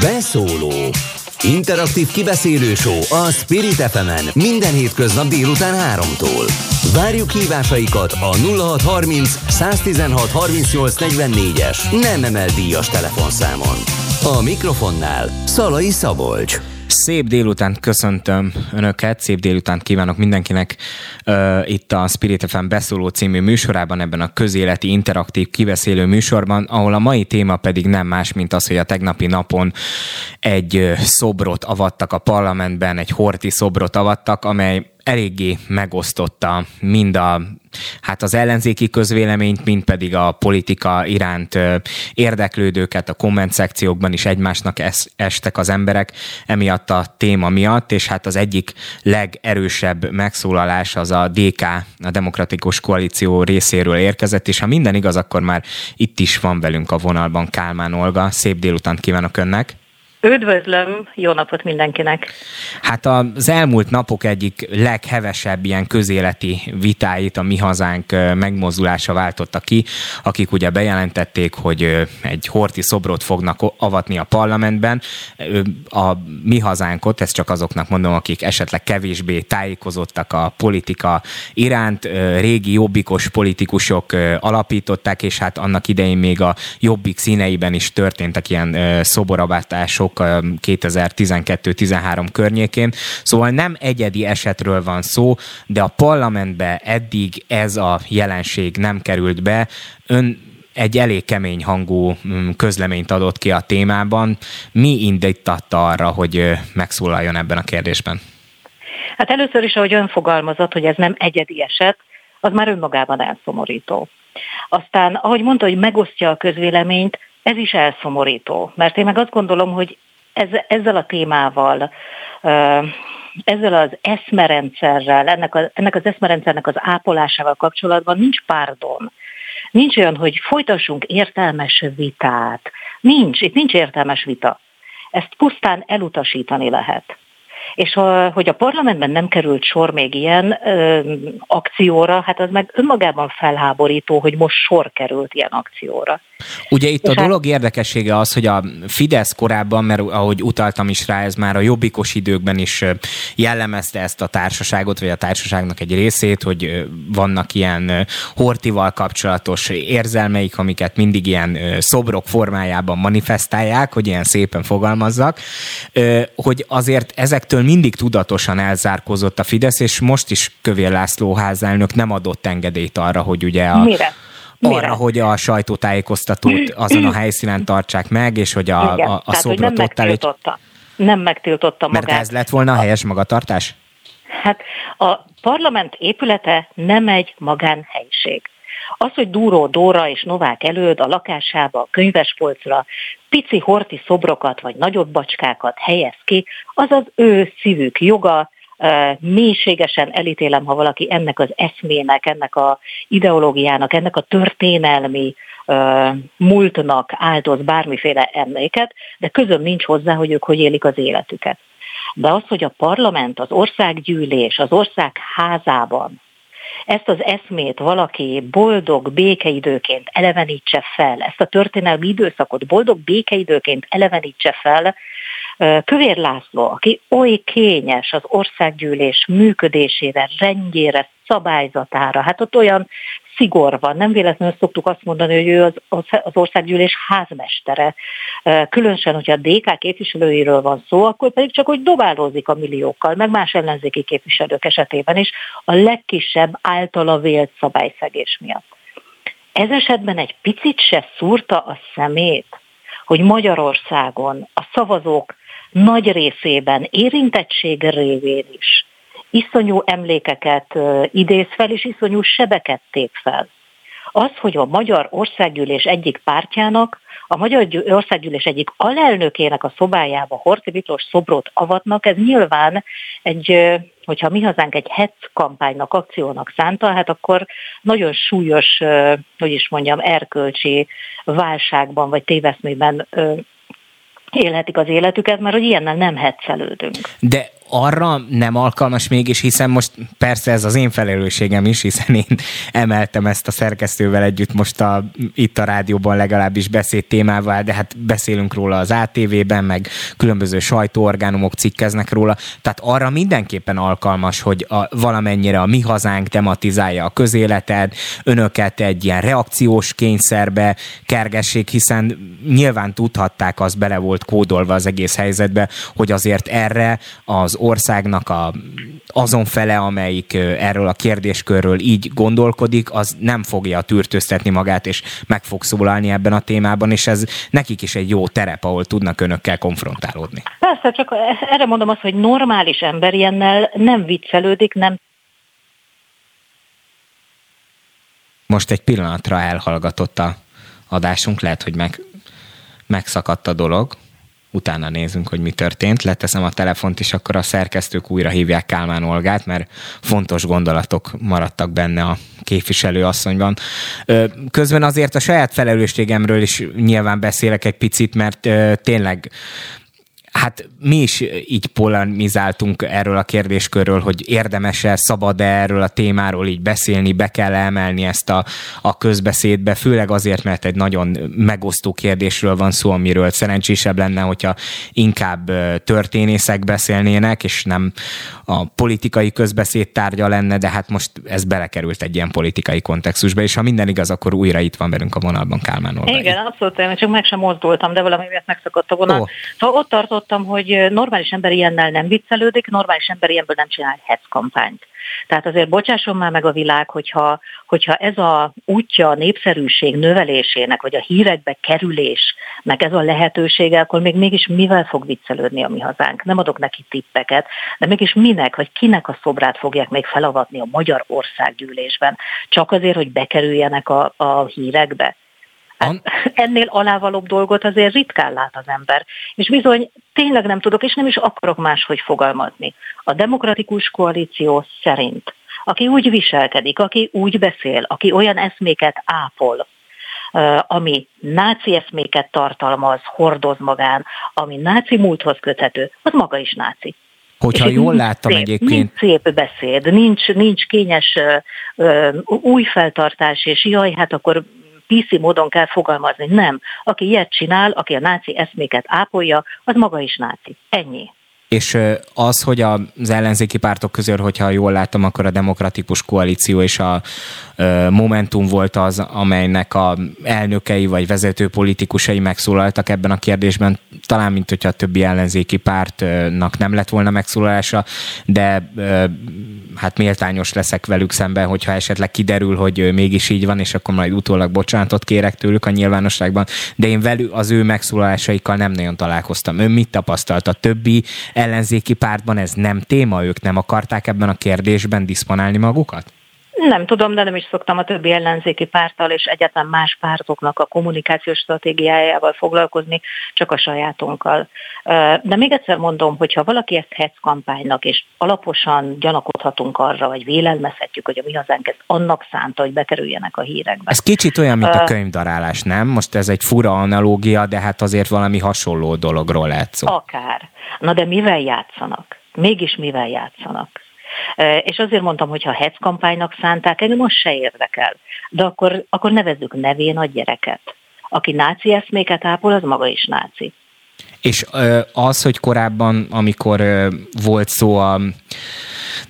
Beszóló Interaktív kibeszélő a Spirit fm minden hétköznap délután 3-tól. Várjuk hívásaikat a 0630 116 38 44-es nem emel díjas telefonszámon. A mikrofonnál Szalai Szabolcs. Szép délután köszöntöm Önöket, szép délután kívánok mindenkinek uh, itt a Spirit FM beszóló című műsorában, ebben a közéleti interaktív kibeszélő műsorban, ahol a mai téma pedig nem más, mint az, hogy a tegnapi napon egy szobrot avattak a parlamentben, egy horti szobrot avattak, amely eléggé megosztotta mind a, hát az ellenzéki közvéleményt, mind pedig a politika iránt érdeklődőket, a komment szekciókban is egymásnak estek az emberek emiatt a téma miatt, és hát az egyik legerősebb megszólalás az a DK, a Demokratikus Koalíció részéről érkezett, és ha minden igaz, akkor már itt is van velünk a vonalban Kálmán Olga. Szép délután kívánok önnek! Üdvözlöm, jó napot mindenkinek! Hát az elmúlt napok egyik leghevesebb ilyen közéleti vitáit a Mi Hazánk megmozdulása váltotta ki, akik ugye bejelentették, hogy egy horti szobrot fognak avatni a parlamentben. A Mi Hazánkot, ezt csak azoknak mondom, akik esetleg kevésbé tájékozottak a politika iránt, régi jobbikos politikusok alapították, és hát annak idején még a jobbik színeiben is történtek ilyen szoboravátások, 2012-13 környékén. Szóval nem egyedi esetről van szó, de a parlamentbe eddig ez a jelenség nem került be. Ön egy elég kemény hangú mm, közleményt adott ki a témában. Mi indítatta arra, hogy megszólaljon ebben a kérdésben? Hát először is, ahogy ön fogalmazott, hogy ez nem egyedi eset, az már önmagában elszomorító. Aztán, ahogy mondta, hogy megosztja a közvéleményt, ez is elszomorító, mert én meg azt gondolom, hogy ez, ezzel a témával, ezzel az eszmerendszerrel, ennek, a, ennek az eszmerendszernek az ápolásával kapcsolatban nincs párdon. Nincs olyan, hogy folytassunk értelmes vitát. Nincs, itt nincs értelmes vita. Ezt pusztán elutasítani lehet. És ha, hogy a parlamentben nem került sor még ilyen ö, akcióra, hát az meg önmagában felháborító, hogy most sor került ilyen akcióra. Ugye itt a hát... dolog érdekessége az, hogy a Fidesz korábban, mert ahogy utaltam is rá, ez már a jobbikos időkben is jellemezte ezt a társaságot, vagy a társaságnak egy részét, hogy vannak ilyen hortival kapcsolatos érzelmeik, amiket mindig ilyen szobrok formájában manifestálják, hogy ilyen szépen fogalmazzak, hogy azért ezektől mindig tudatosan elzárkozott a Fidesz, és most is Kövér László házelnök nem adott engedélyt arra, hogy ugye a... Mire? Mire? arra, hogy a sajtótájékoztatót azon a helyszínen tartsák meg, és hogy a, Igen, a, a tehát, szobrot nem ott megtiltotta. Nem megtiltotta magát. Mert ez lett volna a helyes magatartás? Hát a parlament épülete nem egy magánhelyiség. Az, hogy Dúró Dóra és Novák előd a lakásába, a könyvespolcra pici horti szobrokat vagy nagyobb bacskákat helyez ki, az az ő szívük joga, mélységesen elítélem, ha valaki ennek az eszmének, ennek a ideológiának, ennek a történelmi múltnak áldoz bármiféle emléket, de közöm nincs hozzá, hogy ők hogy élik az életüket. De az, hogy a parlament, az országgyűlés, az ország házában ezt az eszmét valaki boldog békeidőként elevenítse fel, ezt a történelmi időszakot boldog békeidőként elevenítse fel, Kövér László, aki oly kényes az országgyűlés működésére, rendjére, szabályzatára, hát ott olyan szigor van. Nem véletlenül szoktuk azt mondani, hogy ő az, az országgyűlés házmestere. Különösen, hogyha a DK képviselőiről van szó, akkor pedig csak hogy dobálózik a milliókkal, meg más ellenzéki képviselők esetében is a legkisebb általa vélt szabályszegés miatt. Ez esetben egy picit se szúrta a szemét, hogy Magyarországon a szavazók nagy részében érintettség révén is iszonyú emlékeket idéz fel, és iszonyú sebeket tép fel. Az, hogy a Magyar Országgyűlés egyik pártjának, a Magyar Országgyűlés egyik alelnökének a szobájába Horthy Miklós szobrot avatnak, ez nyilván egy, hogyha mi hazánk egy hetz kampánynak, akciónak szánta, hát akkor nagyon súlyos, hogy is mondjam, erkölcsi válságban vagy téveszmében élhetik az életüket, mert hogy ilyennel nem hetszelődünk. De arra nem alkalmas mégis, hiszen most persze ez az én felelősségem is, hiszen én emeltem ezt a szerkesztővel együtt most a, itt a rádióban legalábbis beszéd témával, de hát beszélünk róla az ATV-ben, meg különböző sajtóorgánumok cikkeznek róla, tehát arra mindenképpen alkalmas, hogy a, valamennyire a mi hazánk tematizálja a közéletet, önöket egy ilyen reakciós kényszerbe kergessék, hiszen nyilván tudhatták, az bele volt kódolva az egész helyzetbe, hogy azért erre az országnak a, azon fele, amelyik erről a kérdéskörről így gondolkodik, az nem fogja tűrtőztetni magát, és meg fog szólalni ebben a témában, és ez nekik is egy jó terep, ahol tudnak önökkel konfrontálódni. Persze, csak erre mondom azt, hogy normális ember ilyennel nem viccelődik, nem Most egy pillanatra elhallgatott a adásunk, lehet, hogy meg, megszakadt a dolog utána nézünk, hogy mi történt. Leteszem a telefont, és akkor a szerkesztők újra hívják Kálmán Olgát, mert fontos gondolatok maradtak benne a képviselő asszonyban. Közben azért a saját felelősségemről is nyilván beszélek egy picit, mert tényleg Hát mi is így polemizáltunk erről a kérdéskörről, hogy érdemes-e, szabad-e erről a témáról így beszélni, be kell emelni ezt a, a közbeszédbe, főleg azért, mert egy nagyon megosztó kérdésről van szó, amiről szerencsésebb lenne, hogyha inkább történészek beszélnének, és nem a politikai közbeszéd tárgya lenne, de hát most ez belekerült egy ilyen politikai kontextusba, és ha minden igaz, akkor újra itt van velünk a vonalban Kálmán Olga. Igen, abszolút, én csak meg sem mozdultam, de valami miatt megszakadt a vonal. Oh. Szóval ott tartott hallottam, hogy normális ember ilyennel nem viccelődik, normális ember ilyenből nem csinál hetz kampányt. Tehát azért bocsásson már meg a világ, hogyha, hogyha ez a útja a népszerűség növelésének, vagy a hírekbe kerülés, meg ez a lehetőség, akkor még mégis mivel fog viccelődni a mi hazánk? Nem adok neki tippeket, de mégis minek, vagy kinek a szobrát fogják még felavatni a Magyar Országgyűlésben? Csak azért, hogy bekerüljenek a, a hírekbe? Hát, ennél alávalóbb dolgot azért ritkán lát az ember. És bizony tényleg nem tudok, és nem is akarok máshogy fogalmazni. A demokratikus koalíció szerint, aki úgy viselkedik, aki úgy beszél, aki olyan eszméket ápol, ami náci eszméket tartalmaz, hordoz magán, ami náci múlthoz köthető, az maga is náci. Hogyha jól láttam szép, egyébként... Nincs szép beszéd, nincs, nincs kényes uh, új feltartás, és jaj, hát akkor PC módon kell fogalmazni. Nem. Aki ilyet csinál, aki a náci eszméket ápolja, az maga is náci. Ennyi. És az, hogy az ellenzéki pártok közül, hogyha jól láttam, akkor a demokratikus koalíció és a Momentum volt az, amelynek a elnökei vagy vezető politikusai megszólaltak ebben a kérdésben, talán mint hogyha a többi ellenzéki pártnak nem lett volna megszólalása, de hát méltányos leszek velük szemben, hogyha esetleg kiderül, hogy mégis így van, és akkor majd utólag bocsánatot kérek tőlük a nyilvánosságban, de én velük az ő megszólalásaikkal nem nagyon találkoztam. Ön mit tapasztalt? A többi ellenzéki pártban ez nem téma? Ők nem akarták ebben a kérdésben diszponálni magukat? Nem tudom, de nem is szoktam a többi ellenzéki párttal és egyáltalán más pártoknak a kommunikációs stratégiájával foglalkozni, csak a sajátunkkal. De még egyszer mondom, hogyha valaki ezt hetz kampánynak, és alaposan gyanakodhatunk arra, vagy vélelmezhetjük, hogy a mi hazánk ezt annak szánta, hogy bekerüljenek a hírekbe. Ez kicsit olyan, mint a könyvdarálás, nem? Most ez egy fura analógia, de hát azért valami hasonló dologról lehet szó. Akár. Na de mivel játszanak? Mégis mivel játszanak? És azért mondtam, hogy ha hetz kampánynak szánták, engem most se érdekel. De akkor, akkor nevezzük nevén a gyereket. Aki náci eszméket ápol, az maga is náci. És az, hogy korábban, amikor volt szó a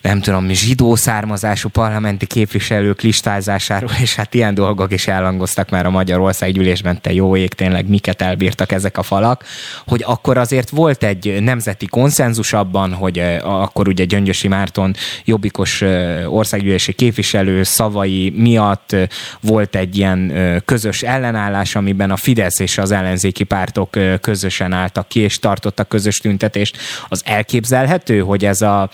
nem tudom, zsidó származású parlamenti képviselők listázásáról, és hát ilyen dolgok is elhangoztak már a Magyarország gyűlésben, te jó ég, tényleg miket elbírtak ezek a falak, hogy akkor azért volt egy nemzeti konszenzus abban, hogy akkor ugye Gyöngyösi Márton jobbikos országgyűlési képviselő szavai miatt volt egy ilyen közös ellenállás, amiben a Fidesz és az ellenzéki pártok közösen álltak ki, és tartottak közös tüntetést. Az elképzelhető, hogy ez a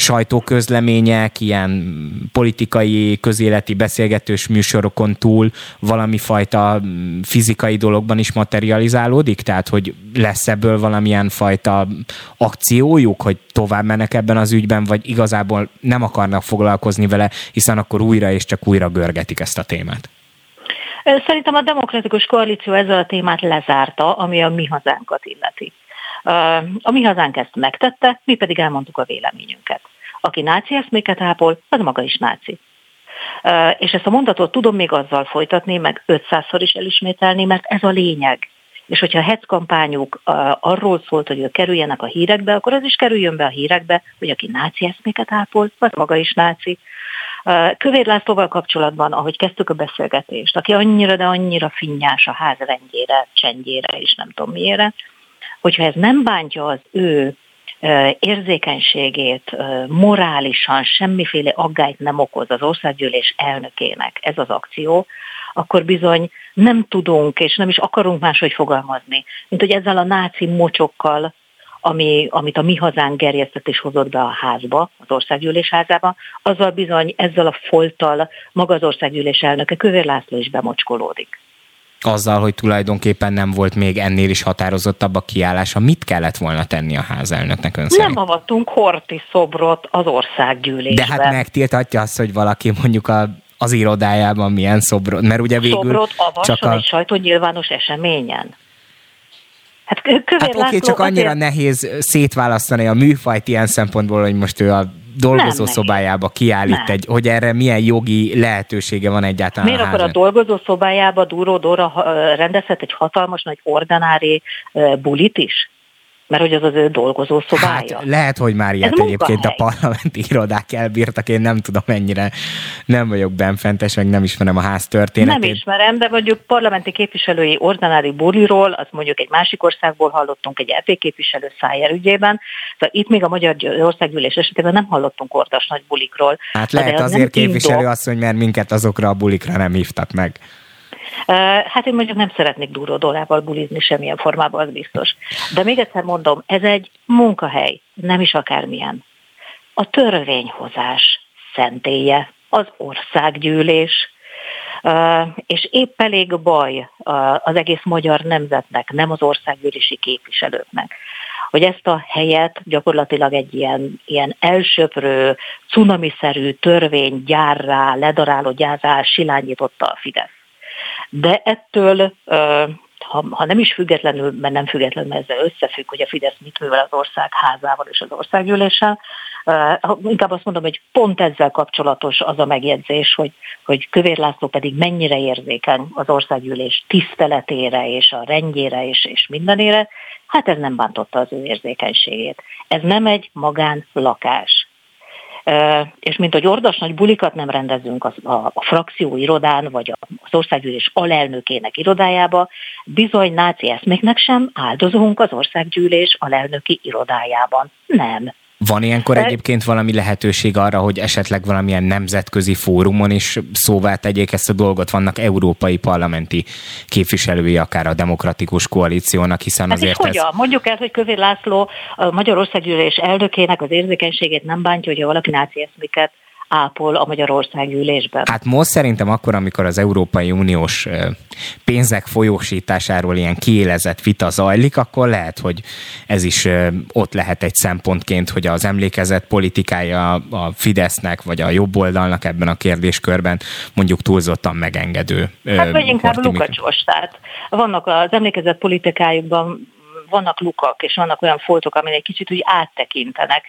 sajtóközlemények, ilyen politikai, közéleti beszélgetős műsorokon túl valami fajta fizikai dologban is materializálódik? Tehát, hogy lesz ebből valamilyen fajta akciójuk, hogy tovább mennek ebben az ügyben, vagy igazából nem akarnak foglalkozni vele, hiszen akkor újra és csak újra görgetik ezt a témát? Szerintem a demokratikus koalíció ezzel a témát lezárta, ami a mi hazánkat illeti. A mi hazánk ezt megtette, mi pedig elmondtuk a véleményünket. Aki náci eszméket ápol, az maga is náci. És ezt a mondatot tudom még azzal folytatni, meg 500-szor is elismételni, mert ez a lényeg. És hogyha a HEC kampányuk arról szólt, hogy ők kerüljenek a hírekbe, akkor az is kerüljön be a hírekbe, hogy aki náci eszméket ápol, az maga is náci. Kövér Lászlóval kapcsolatban, ahogy kezdtük a beszélgetést, aki annyira, de annyira finnyás a ház rendjére, csendjére és nem tudom miére, hogyha ez nem bántja az ő érzékenységét, morálisan semmiféle aggályt nem okoz az országgyűlés elnökének ez az akció, akkor bizony nem tudunk és nem is akarunk máshogy fogalmazni, mint hogy ezzel a náci mocsokkal, ami, amit a mi hazánk gerjesztett és hozott be a házba, az országgyűlés házába, azzal bizony ezzel a folttal maga az országgyűlés elnöke Kövér László is bemocskolódik azzal, hogy tulajdonképpen nem volt még ennél is határozottabb a kiállása. Mit kellett volna tenni a házelnöknek ön szerint? Nem avattunk Horti szobrot az országgyűlésben. De hát megtiltatja azt, hogy valaki mondjuk a az irodájában milyen szobrot, mert ugye végül szobrot csak a... egy sajtó nyilvános eseményen. Hát, hát oké, okay, csak annyira azért... nehéz szétválasztani a műfajt ilyen szempontból, hogy most ő a dolgozó nem szobájába kiállít nem. egy, hogy erre milyen jogi lehetősége van egyáltalán Miért a akkor a dolgozó szobájába Dúró Dóra rendezhet egy hatalmas nagy ordinári bulit is? Mert hogy az az ő dolgozó szobája. Hát lehet, hogy már ilyet Ez egyébként a parlamenti irodák elbírtak, én nem tudom mennyire, nem vagyok benfentes, meg nem ismerem a ház történetét. Nem ismerem, de mondjuk parlamenti képviselői ordinári buliról, az mondjuk egy másik országból hallottunk egy EP képviselő szájjel ügyében, szóval itt még a Magyar Országgyűlés esetében nem hallottunk ordas nagy bulikról. Hát lehet azért képviselő azt, hogy mert minket azokra a bulikra nem hívtak meg. Hát én mondjuk nem szeretnék duró dollával bulizni semmilyen formában, az biztos. De még egyszer mondom, ez egy munkahely, nem is akármilyen. A törvényhozás szentélye, az országgyűlés, és épp elég baj az egész magyar nemzetnek, nem az országgyűlési képviselőknek, hogy ezt a helyet gyakorlatilag egy ilyen, ilyen elsöprő, cunamiszerű törvény gyárrá, ledaráló gyárrá silányította a Fidesz. De ettől ha, ha nem is függetlenül, mert nem függetlenül, mert ezzel összefügg, hogy a Fidesz mit művel az ország házával és az országgyűléssel, inkább azt mondom, hogy pont ezzel kapcsolatos az a megjegyzés, hogy, hogy Kövér László pedig mennyire érzékeny az országgyűlés tiszteletére és a rendjére és, és mindenére, hát ez nem bántotta az ő érzékenységét. Ez nem egy magán lakás és mint hogy ordas nagy bulikat nem rendezünk a, a, a frakció irodán, vagy az országgyűlés alelnökének irodájába, bizony náci eszméknek sem áldozunk az országgyűlés alelnöki irodájában. Nem. Van ilyenkor De... egyébként valami lehetőség arra, hogy esetleg valamilyen nemzetközi fórumon is szóvá tegyék ezt a dolgot? Vannak európai parlamenti képviselői akár a demokratikus koalíciónak, hiszen hát azért ez... Hogyan? Mondjuk el, hogy Kövér László a Magyarországgyűlés elnökének az érzékenységét nem bántja, hogyha valaki náci eszméket ápol a Magyarország gyűlésben. Hát most szerintem akkor, amikor az Európai Uniós pénzek folyósításáról ilyen kiélezett vita zajlik, akkor lehet, hogy ez is ott lehet egy szempontként, hogy az emlékezett politikája a Fidesznek vagy a jobb oldalnak ebben a kérdéskörben mondjuk túlzottan megengedő. Hát vagy inkább Lukacsos, tehát vannak az emlékezett politikájukban vannak lukak, és vannak olyan foltok, amin egy kicsit úgy áttekintenek.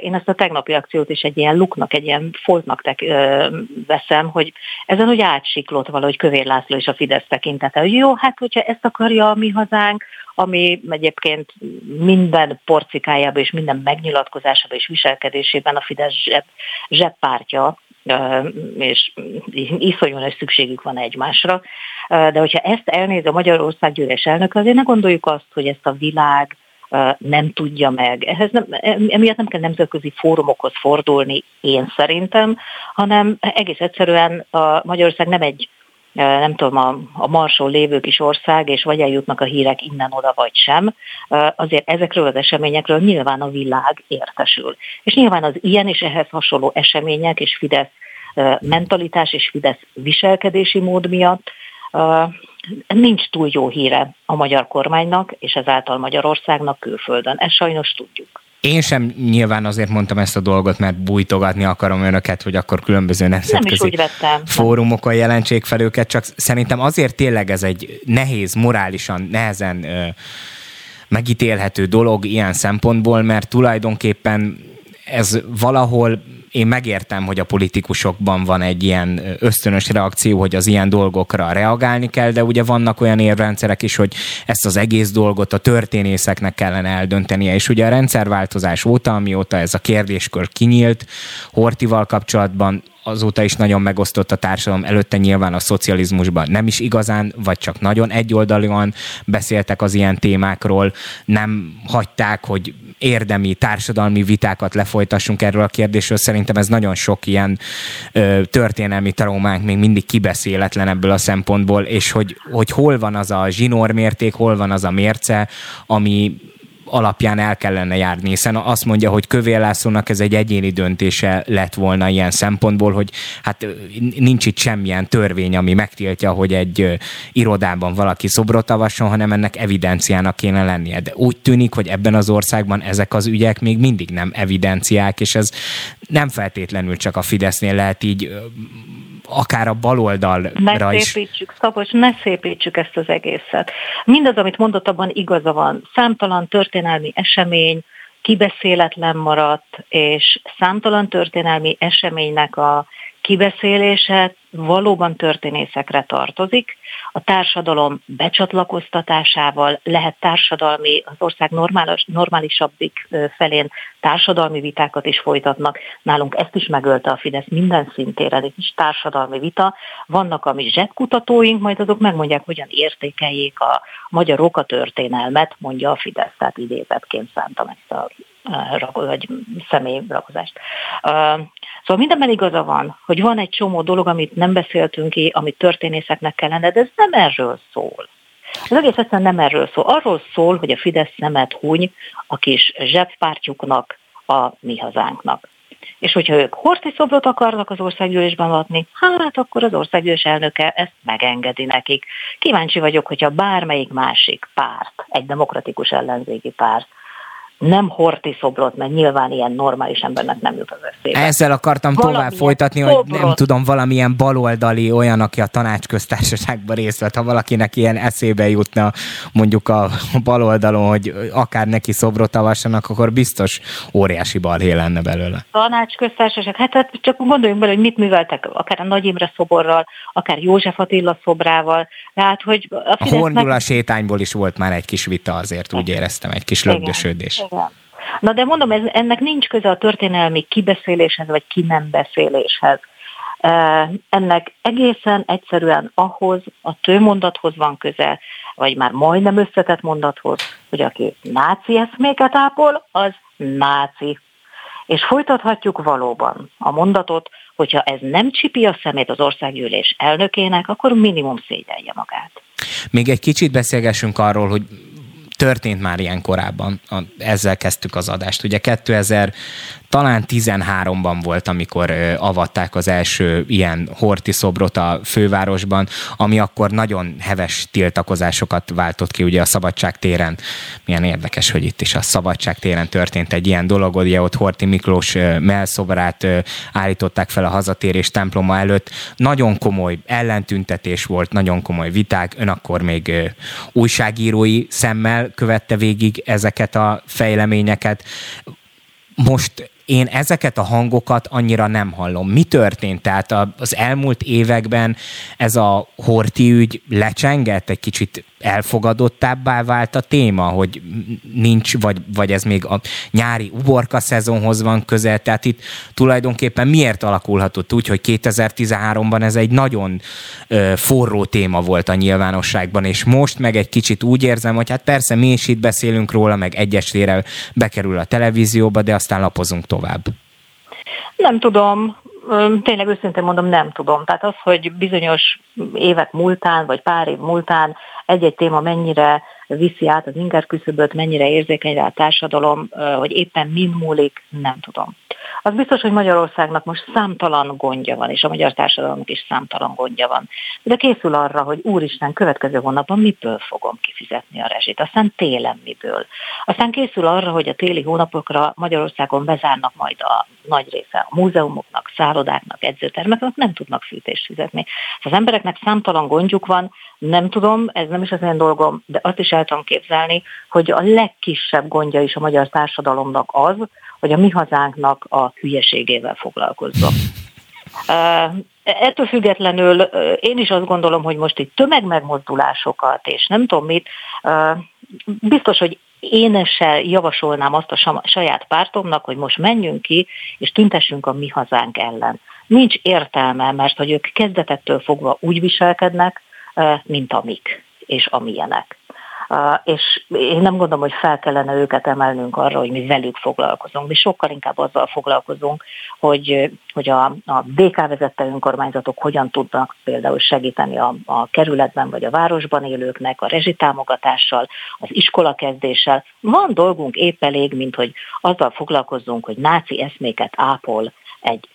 Én ezt a tegnapi akciót is egy ilyen luknak, egy ilyen foltnak tek, veszem, hogy ezen úgy átsiklott valahogy Kövér László és a Fidesz tekintete, hogy jó, hát hogyha ezt akarja a mi hazánk, ami egyébként minden porcikájában és minden megnyilatkozásában és viselkedésében a Fidesz zseb, zseppártya, és iszonyú nagy szükségük van egymásra. De hogyha ezt elnéz a Magyarország gyűlés elnök, azért ne gondoljuk azt, hogy ezt a világ nem tudja meg. Ehhez nem, emiatt nem kell nemzetközi fórumokhoz fordulni, én szerintem, hanem egész egyszerűen a Magyarország nem egy nem tudom, a, a Marson lévő kis ország, és vagy eljutnak a hírek innen-oda, vagy sem, azért ezekről az eseményekről nyilván a világ értesül. És nyilván az ilyen és ehhez hasonló események és Fidesz mentalitás és Fidesz viselkedési mód miatt nincs túl jó híre a magyar kormánynak, és ezáltal Magyarországnak külföldön. Ezt sajnos tudjuk. Én sem nyilván azért mondtam ezt a dolgot, mert bújtogatni akarom önöket, hogy akkor különböző nemzetközi fórumokon jelentsék fel őket, csak szerintem azért tényleg ez egy nehéz, morálisan nehezen megítélhető dolog ilyen szempontból, mert tulajdonképpen ez valahol én megértem, hogy a politikusokban van egy ilyen ösztönös reakció, hogy az ilyen dolgokra reagálni kell, de ugye vannak olyan érrendszerek is, hogy ezt az egész dolgot a történészeknek kellene eldöntenie, és ugye a rendszerváltozás óta, amióta ez a kérdéskör kinyílt, Hortival kapcsolatban azóta is nagyon megosztott a társadalom, előtte nyilván a szocializmusban nem is igazán, vagy csak nagyon egyoldalúan beszéltek az ilyen témákról, nem hagyták, hogy érdemi társadalmi vitákat lefolytassunk erről a kérdésről. Szerintem ez nagyon sok ilyen ö, történelmi traumánk még mindig kibeszéletlen ebből a szempontból, és hogy, hogy hol van az a zsinórmérték, hol van az a mérce, ami alapján el kellene járni, hiszen azt mondja, hogy Kövér Lászlónak ez egy egyéni döntése lett volna ilyen szempontból, hogy hát nincs itt semmilyen törvény, ami megtiltja, hogy egy irodában valaki szobrot avasson, hanem ennek evidenciának kéne lennie. De úgy tűnik, hogy ebben az országban ezek az ügyek még mindig nem evidenciák, és ez nem feltétlenül csak a Fidesznél lehet így akár a baloldalra is. Szépítsük, Szabos, ne szépítsük ezt az egészet. Mindaz, amit mondott, abban igaza van. Számtalan történelmi esemény, kibeszéletlen maradt, és számtalan történelmi eseménynek a kibeszélése valóban történészekre tartozik. A társadalom becsatlakoztatásával lehet társadalmi, az ország normális, normálisabbik felén társadalmi vitákat is folytatnak. Nálunk ezt is megölte a Fidesz minden szintére, ez is társadalmi vita. Vannak a mi zsebkutatóink, majd azok megmondják, hogyan értékeljék a magyarok a történelmet, mondja a Fidesz, tehát idézetként szántam ezt a vagy személyrakozást. Szóval mindenben igaza van, hogy van egy csomó dolog, amit nem beszéltünk ki, amit történészeknek kellene, de ez nem erről szól. Az egész egyszerűen nem erről szól. Arról szól, hogy a Fidesz szemet huny a kis zsebpártjuknak, a mi hazánknak. És hogyha ők horti szobrot akarnak az országgyűlésben adni, hát akkor az országgyűlés elnöke ezt megengedi nekik. Kíváncsi vagyok, hogyha bármelyik másik párt, egy demokratikus ellenzéki párt nem horti szobrot, mert nyilván ilyen normális embernek nem jut az eszébe. Ezzel akartam valamilyen tovább folytatni, szobrot. hogy nem tudom, valamilyen baloldali olyan, aki a tanácsköztársaságban részt vett, ha valakinek ilyen eszébe jutna mondjuk a baloldalon, hogy akár neki szobrot avassanak, akkor biztos óriási balhé lenne belőle. Tanácsköztársaság, hát, hát csak gondoljunk bele, hogy mit műveltek, akár a Nagy Imre szoborral, akár József Attila szobrával, tehát, hogy a, a Hordula sétányból is volt már egy kis vita azért, úgy éreztem, egy kis lögdösödés. Igen. Na de mondom, ez, ennek nincs köze a történelmi kibeszéléshez, vagy ki nem beszéléshez. Ennek egészen egyszerűen ahhoz, a tőmondathoz van köze, vagy már majdnem összetett mondathoz, hogy aki náci eszméket ápol, az náci. És folytathatjuk valóban a mondatot, hogyha ez nem csipi a szemét az országgyűlés elnökének, akkor minimum szégyelje magát. Még egy kicsit beszélgessünk arról, hogy történt már ilyen korábban, ezzel kezdtük az adást. Ugye 2000 talán 13-ban volt, amikor avatták az első ilyen horti szobrot a fővárosban, ami akkor nagyon heves tiltakozásokat váltott ki ugye a Szabadság téren. Milyen érdekes, hogy itt is a Szabadság téren történt egy ilyen dolog, ugye ott Horti Miklós melszobrát állították fel a hazatérés temploma előtt. Nagyon komoly ellentüntetés volt, nagyon komoly viták, ön akkor még újságírói szemmel követte végig ezeket a fejleményeket. Most én ezeket a hangokat annyira nem hallom. Mi történt? Tehát az elmúlt években ez a horti ügy lecsengett, egy kicsit elfogadottábbá vált a téma, hogy nincs, vagy, vagy ez még a nyári uborka szezonhoz van közel, tehát itt tulajdonképpen miért alakulhatott úgy, hogy 2013-ban ez egy nagyon ö, forró téma volt a nyilvánosságban, és most meg egy kicsit úgy érzem, hogy hát persze mi is itt beszélünk róla, meg egyesére bekerül a televízióba, de aztán lapozunk tovább. Nem tudom, tényleg őszintén mondom, nem tudom. Tehát az, hogy bizonyos évek múltán, vagy pár év múltán egy-egy téma mennyire viszi át az inger küszöböt, mennyire érzékeny rá a társadalom, hogy éppen mind múlik, nem tudom. Az biztos, hogy Magyarországnak most számtalan gondja van, és a magyar társadalomnak is számtalan gondja van. De készül arra, hogy úristen, következő hónapban miből fogom kifizetni a rezsit, aztán télen miből. Aztán készül arra, hogy a téli hónapokra Magyarországon bezárnak majd a nagy része a múzeumoknak, szállodáknak, edzőtermeknek, nem tudnak fűtést fizetni. Az embereknek számtalan gondjuk van, nem tudom, ez nem is az én dolgom, de azt is el tudom képzelni, hogy a legkisebb gondja is a magyar társadalomnak az, hogy a mi hazánknak a hülyeségével foglalkozzon. Ettől függetlenül én is azt gondolom, hogy most itt tömegmegmozdulásokat, és nem tudom mit, biztos, hogy én se javasolnám azt a saját pártomnak, hogy most menjünk ki, és tüntessünk a mi hazánk ellen. Nincs értelme, mert hogy ők kezdetettől fogva úgy viselkednek, mint amik és amilyenek és én nem gondolom, hogy fel kellene őket emelnünk arra, hogy mi velük foglalkozunk. Mi sokkal inkább azzal foglalkozunk, hogy, hogy a, a DK vezette önkormányzatok hogyan tudnak például segíteni a, a kerületben vagy a városban élőknek, a rezsitámogatással, az iskolakezdéssel. Van dolgunk épp elég, mint hogy azzal foglalkozzunk, hogy náci eszméket ápol egy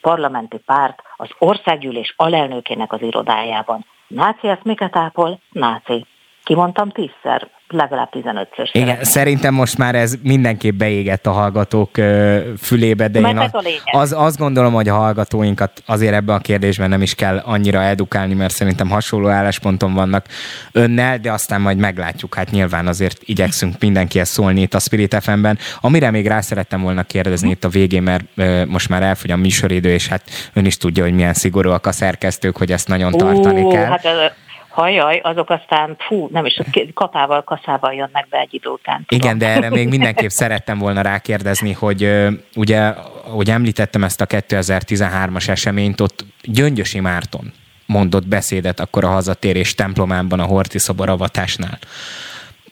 parlamenti párt az országgyűlés alelnökének az irodájában. Náci eszméket ápol? Náci kimondtam tízszer, legalább 15-ször. Igen, szerintem most már ez mindenképp beégett a hallgatók fülébe, de én az, az, azt gondolom, hogy a hallgatóinkat azért ebben a kérdésben nem is kell annyira edukálni, mert szerintem hasonló állásponton vannak önnel, de aztán majd meglátjuk. Hát nyilván azért igyekszünk mindenkihez szólni itt a Spirit FM-ben. Amire még rá szerettem volna kérdezni itt a végén, mert most már elfogy a műsoridő, és hát ön is tudja, hogy milyen szigorúak a szerkesztők, hogy ezt nagyon tartani Ó, kell. Hát hajaj, azok aztán, fú, nem is, kapával, kaszával jönnek be egy idő után. Tudom. Igen, de erre még mindenképp szerettem volna rákérdezni, hogy ugye, ahogy említettem ezt a 2013-as eseményt, ott Gyöngyösi Márton mondott beszédet akkor a hazatérés templomában a Horti szobor avatásnál.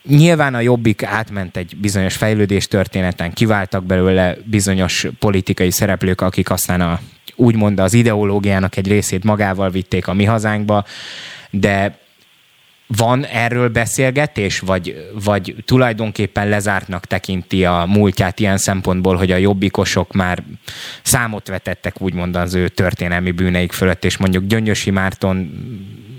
Nyilván a Jobbik átment egy bizonyos fejlődés történeten, kiváltak belőle bizonyos politikai szereplők, akik aztán a, úgymond az ideológiának egy részét magával vitték a mi hazánkba de van erről beszélgetés, vagy, vagy tulajdonképpen lezártnak tekinti a múltját ilyen szempontból, hogy a jobbikosok már számot vetettek úgymond az ő történelmi bűneik fölött, és mondjuk Gyöngyösi Márton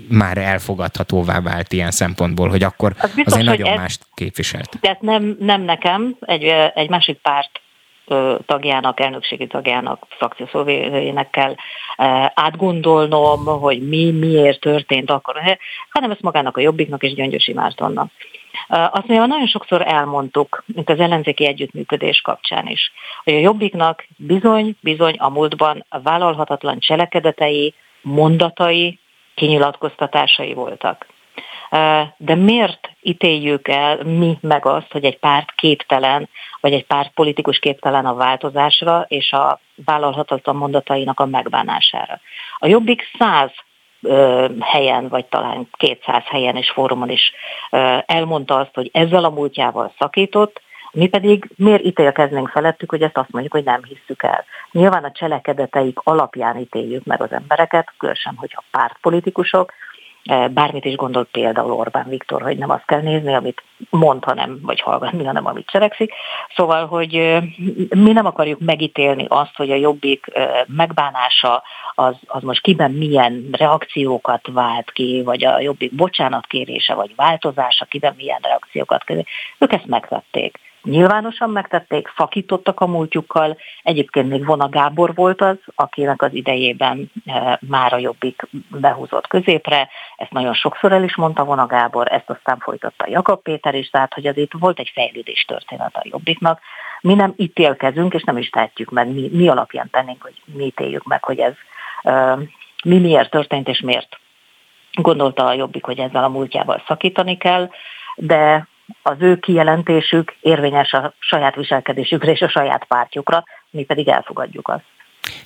már elfogadhatóvá vált ilyen szempontból, hogy akkor az biztos, azért nagyon ez, mást képviselt. Tehát nem, nem nekem, egy, egy másik párt tagjának, elnökségi tagjának, frakciószóvének kell átgondolnom, hogy mi miért történt akkor, hanem ezt magának a Jobbiknak és Gyöngyösi Mártonnak. Azt mondja, nagyon sokszor elmondtuk, mint az ellenzéki együttműködés kapcsán is, hogy a Jobbiknak bizony, bizony a múltban vállalhatatlan cselekedetei, mondatai, kinyilatkoztatásai voltak. De miért ítéljük el mi meg azt, hogy egy párt képtelen, vagy egy párt politikus képtelen a változásra és a vállalhatatlan mondatainak a megbánására? A Jobbik száz helyen, vagy talán 200 helyen és fórumon is elmondta azt, hogy ezzel a múltjával szakított, mi pedig miért ítélkeznénk felettük, hogy ezt azt mondjuk, hogy nem hisszük el. Nyilván a cselekedeteik alapján ítéljük meg az embereket, különösen, hogyha pártpolitikusok, Eh, bármit is gondolt például Orbán Viktor, hogy nem azt kell nézni, amit mond, hanem, vagy hallgatni, hanem amit cselekszik. Szóval, hogy eh, mi nem akarjuk megítélni azt, hogy a jobbik eh, megbánása az, az most kiben milyen reakciókat vált ki, vagy a jobbik bocsánatkérése, vagy változása kiben milyen reakciókat kér. Ők ezt megtették nyilvánosan megtették, fakítottak a múltjukkal. Egyébként még Vona Gábor volt az, akinek az idejében e, már a Jobbik behúzott középre. Ezt nagyon sokszor el is mondta Vona Gábor, ezt aztán folytatta Jakab Péter is, tehát hogy azért volt egy fejlődés történet a Jobbiknak. Mi nem ítélkezünk, és nem is tehetjük meg, mi, mi alapján tennénk, hogy mi ítéljük meg, hogy ez e, mi miért történt, és miért gondolta a Jobbik, hogy ezzel a múltjával szakítani kell, de az ő kijelentésük érvényes a saját viselkedésükre és a saját pártjukra, mi pedig elfogadjuk azt.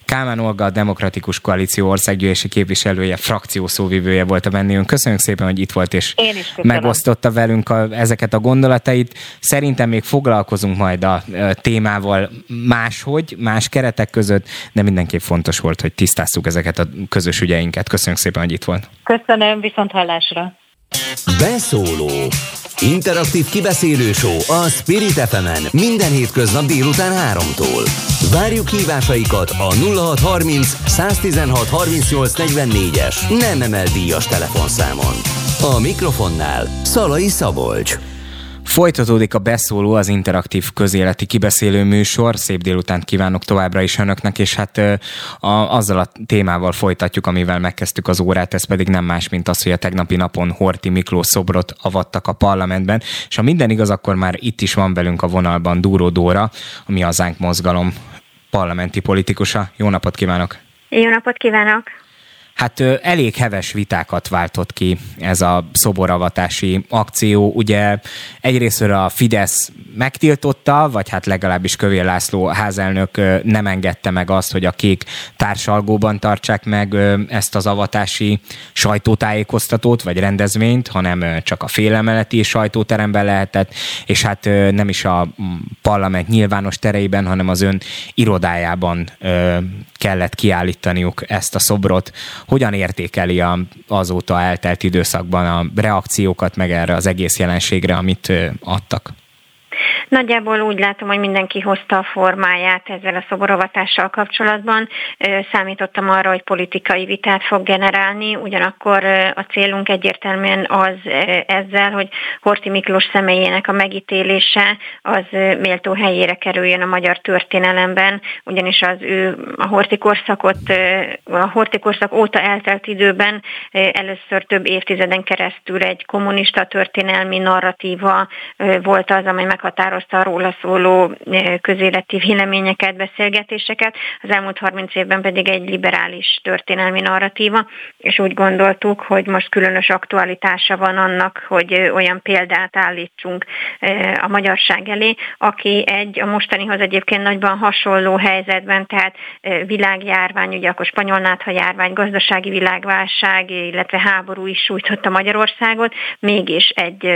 Kálmán Olga, a Demokratikus Koalíció országgyűlési képviselője, frakció szóvivője volt a vendégünk. Köszönjük szépen, hogy itt volt és megosztotta velünk a, ezeket a gondolatait. Szerintem még foglalkozunk majd a, témával máshogy, más keretek között, de mindenképp fontos volt, hogy tisztázzuk ezeket a közös ügyeinket. Köszönjük szépen, hogy itt volt. Köszönöm, viszont hallásra. Beszóló Interaktív kibeszélő a Spirit fm minden hétköznap délután 3-tól. Várjuk hívásaikat a 0630 116 38 44-es nem emel díjas telefonszámon. A mikrofonnál Szalai Szabolcs. Folytatódik a beszóló, az interaktív közéleti kibeszélő műsor. Szép délután kívánok továbbra is önöknek, és hát a, azzal a témával folytatjuk, amivel megkezdtük az órát, ez pedig nem más, mint az, hogy a tegnapi napon Horti Miklós szobrot avattak a parlamentben, és ha minden igaz, akkor már itt is van velünk a vonalban Dúró Dóra, ami az Ánk mozgalom parlamenti politikusa. Jó napot kívánok! Jó napot kívánok! Hát elég heves vitákat váltott ki ez a szoboravatási akció. Ugye egyrésztről a Fidesz megtiltotta, vagy hát legalábbis Kövér László házelnök nem engedte meg azt, hogy a kék társalgóban tartsák meg ezt az avatási sajtótájékoztatót, vagy rendezvényt, hanem csak a félemeleti sajtóteremben lehetett, és hát nem is a parlament nyilvános tereiben, hanem az ön irodájában kellett kiállítaniuk ezt a szobrot. Hogyan értékeli a, azóta eltelt időszakban a reakciókat, meg erre az egész jelenségre, amit adtak? Nagyjából úgy látom, hogy mindenki hozta a formáját ezzel a szoborovatással kapcsolatban. Számítottam arra, hogy politikai vitát fog generálni, ugyanakkor a célunk egyértelműen az ezzel, hogy Horti Miklós személyének a megítélése az méltó helyére kerüljön a magyar történelemben, ugyanis az ő a Horti korszakot, a Horti korszak óta eltelt időben először több évtizeden keresztül egy kommunista történelmi narratíva volt az, amely meghatározta meghatározta a róla szóló eh, közéleti véleményeket, beszélgetéseket, az elmúlt 30 évben pedig egy liberális történelmi narratíva, és úgy gondoltuk, hogy most különös aktualitása van annak, hogy olyan példát állítsunk eh, a magyarság elé, aki egy a mostanihoz egyébként nagyban hasonló helyzetben, tehát világjárvány, ugye akkor spanyol nátha járvány, gazdasági világválság, illetve háború is sújtotta Magyarországot, mégis egy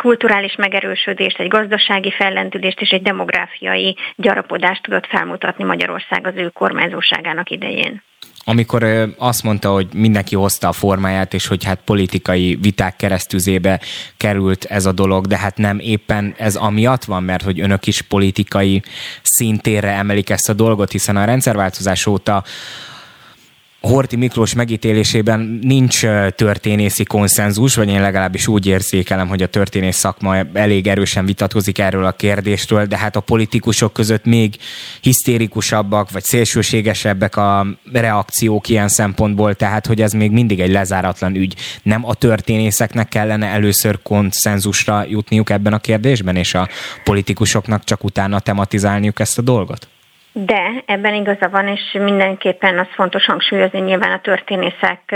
kulturális megerősödést, egy gazdasági fellendülést és egy demográfiai gyarapodást tudott felmutatni Magyarország az ő kormányzóságának idején. Amikor azt mondta, hogy mindenki hozta a formáját, és hogy hát politikai viták keresztüzébe került ez a dolog, de hát nem éppen ez amiatt van, mert hogy önök is politikai szintére emelik ezt a dolgot, hiszen a rendszerváltozás óta Horti Miklós megítélésében nincs történészi konszenzus, vagy én legalábbis úgy érzékelem, hogy a történész szakma elég erősen vitatkozik erről a kérdésről, de hát a politikusok között még hisztérikusabbak, vagy szélsőségesebbek a reakciók ilyen szempontból, tehát hogy ez még mindig egy lezáratlan ügy. Nem a történészeknek kellene először konszenzusra jutniuk ebben a kérdésben, és a politikusoknak csak utána tematizálniuk ezt a dolgot? De ebben igaza van, és mindenképpen az fontos hangsúlyozni, nyilván a történészek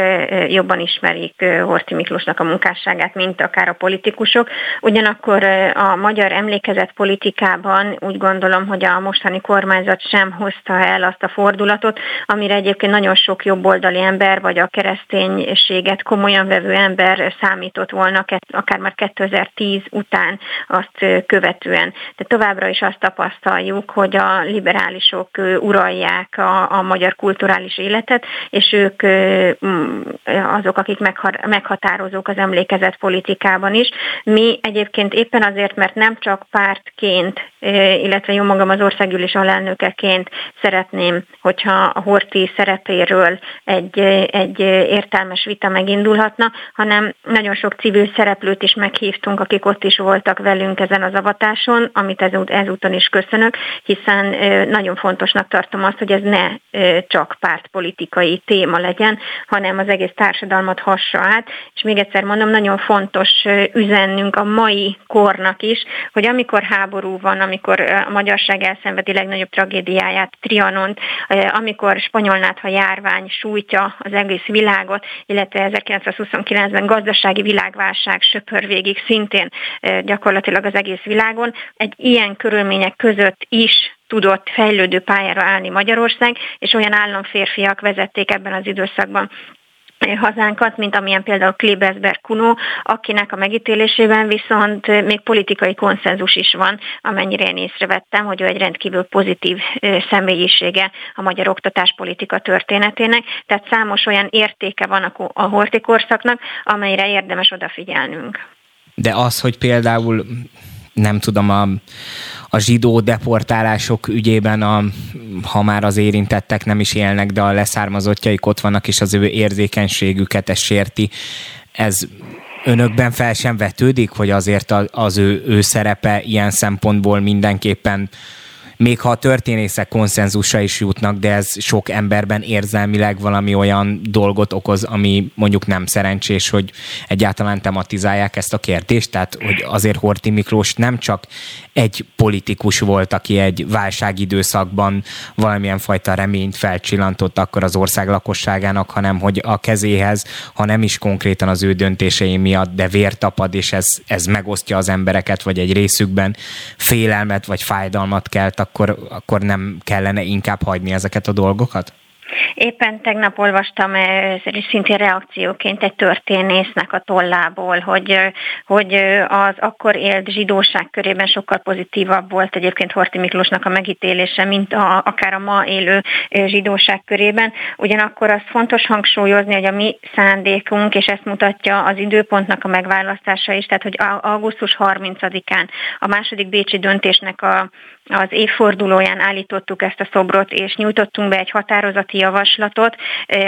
jobban ismerik Horti Miklósnak a munkásságát, mint akár a politikusok. Ugyanakkor a magyar emlékezet politikában úgy gondolom, hogy a mostani kormányzat sem hozta el azt a fordulatot, amire egyébként nagyon sok jobboldali ember, vagy a kereszténységet komolyan vevő ember számított volna, akár már 2010 után azt követően. De továbbra is azt tapasztaljuk, hogy a liberális kulturálisok uralják a, a magyar kulturális életet, és ők azok, akik meghatározók az emlékezet politikában is. Mi egyébként éppen azért, mert nem csak pártként, illetve jó magam az országgyűlés alelnökeként szeretném, hogyha a Horti szerepéről egy, egy értelmes vita megindulhatna, hanem nagyon sok civil szereplőt is meghívtunk, akik ott is voltak velünk ezen az avatáson, amit ezúton is köszönök, hiszen nagyon fontosnak tartom azt, hogy ez ne csak pártpolitikai téma legyen, hanem az egész társadalmat hassa át. És még egyszer mondom, nagyon fontos üzennünk a mai kornak is, hogy amikor háború van, amikor a magyarság elszenvedi legnagyobb tragédiáját, Trianont, amikor spanyolnátha járvány sújtja az egész világot, illetve 1929-ben gazdasági világválság söpör végig szintén gyakorlatilag az egész világon. Egy ilyen körülmények között is tudott fejlődő pályára állni Magyarország, és olyan államférfiak vezették ebben az időszakban hazánkat, mint amilyen például Klebersberg Kuno, akinek a megítélésében viszont még politikai konszenzus is van, amennyire én észrevettem, hogy ő egy rendkívül pozitív személyisége a magyar oktatáspolitika történetének, tehát számos olyan értéke van a hortikorszaknak, amelyre érdemes odafigyelnünk. De az, hogy például nem tudom, a, a zsidó deportálások ügyében, a, ha már az érintettek nem is élnek, de a leszármazottjaik ott vannak, és az ő érzékenységüket ez sérti, ez önökben fel sem vetődik, hogy azért az ő, ő szerepe ilyen szempontból mindenképpen még ha a történészek konszenzusra is jutnak, de ez sok emberben érzelmileg valami olyan dolgot okoz, ami mondjuk nem szerencsés, hogy egyáltalán tematizálják ezt a kérdést, tehát hogy azért Horti Miklós nem csak egy politikus volt, aki egy válságidőszakban valamilyen fajta reményt felcsillantott akkor az ország lakosságának, hanem hogy a kezéhez, ha nem is konkrétan az ő döntései miatt, de vér tapad, és ez, ez megosztja az embereket, vagy egy részükben félelmet vagy fájdalmat kelt, akkor, akkor nem kellene inkább hagyni ezeket a dolgokat? Éppen tegnap olvastam szintén reakcióként egy történésznek a tollából, hogy, hogy az akkor élt zsidóság körében sokkal pozitívabb volt egyébként Horti Miklósnak a megítélése, mint a, akár a ma élő zsidóság körében. Ugyanakkor az fontos hangsúlyozni, hogy a mi szándékunk, és ezt mutatja az időpontnak a megválasztása is, tehát hogy augusztus 30-án a második bécsi döntésnek a az évfordulóján állítottuk ezt a szobrot, és nyújtottunk be egy határozati javaslatot,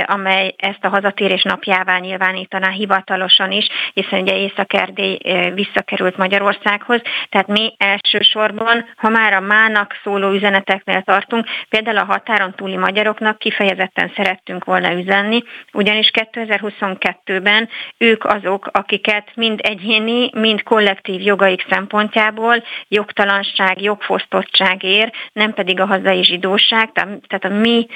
amely ezt a hazatérés napjává nyilvánítaná hivatalosan is, hiszen ugye Észak-Erdély visszakerült Magyarországhoz. Tehát mi elsősorban, ha már a mának szóló üzeneteknél tartunk, például a határon túli magyaroknak kifejezetten szerettünk volna üzenni, ugyanis 2022-ben ők azok, akiket mind egyéni, mind kollektív jogaik szempontjából jogtalanság, jogfosztott ér, nem pedig a hazai zsidóság, tehát a mi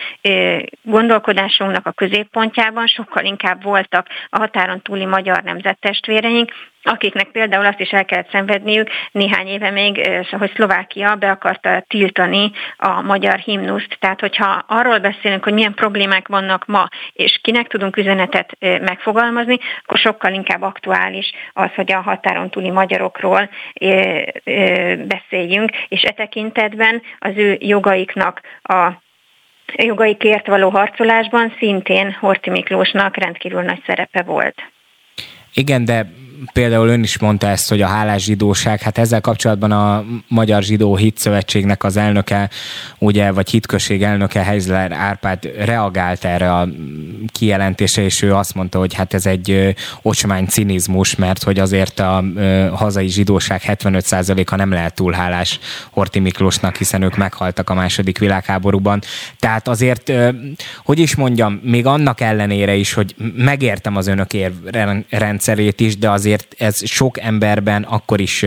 gondolkodásunknak a középpontjában sokkal inkább voltak a határon túli magyar nemzettestvéreink, akiknek például azt is el kellett szenvedniük néhány éve még, hogy Szlovákia be akarta tiltani a magyar himnuszt. Tehát, hogyha arról beszélünk, hogy milyen problémák vannak ma, és kinek tudunk üzenetet megfogalmazni, akkor sokkal inkább aktuális az, hogy a határon túli magyarokról beszéljünk, és e tekintetben az ő jogaiknak a jogaikért való harcolásban szintén Horti Miklósnak rendkívül nagy szerepe volt. Igen, de például ön is mondta ezt, hogy a hálás zsidóság, hát ezzel kapcsolatban a Magyar Zsidó Hitszövetségnek az elnöke, ugye, vagy hitközség elnöke Heizler Árpád reagált erre a kijelentése, és ő azt mondta, hogy hát ez egy ocsmány cinizmus, mert hogy azért a hazai zsidóság 75%-a nem lehet túl hálás Horti Miklósnak, hiszen ők meghaltak a második világháborúban. Tehát azért, hogy is mondjam, még annak ellenére is, hogy megértem az önök rendszerét is, de azért azért ez sok emberben akkor is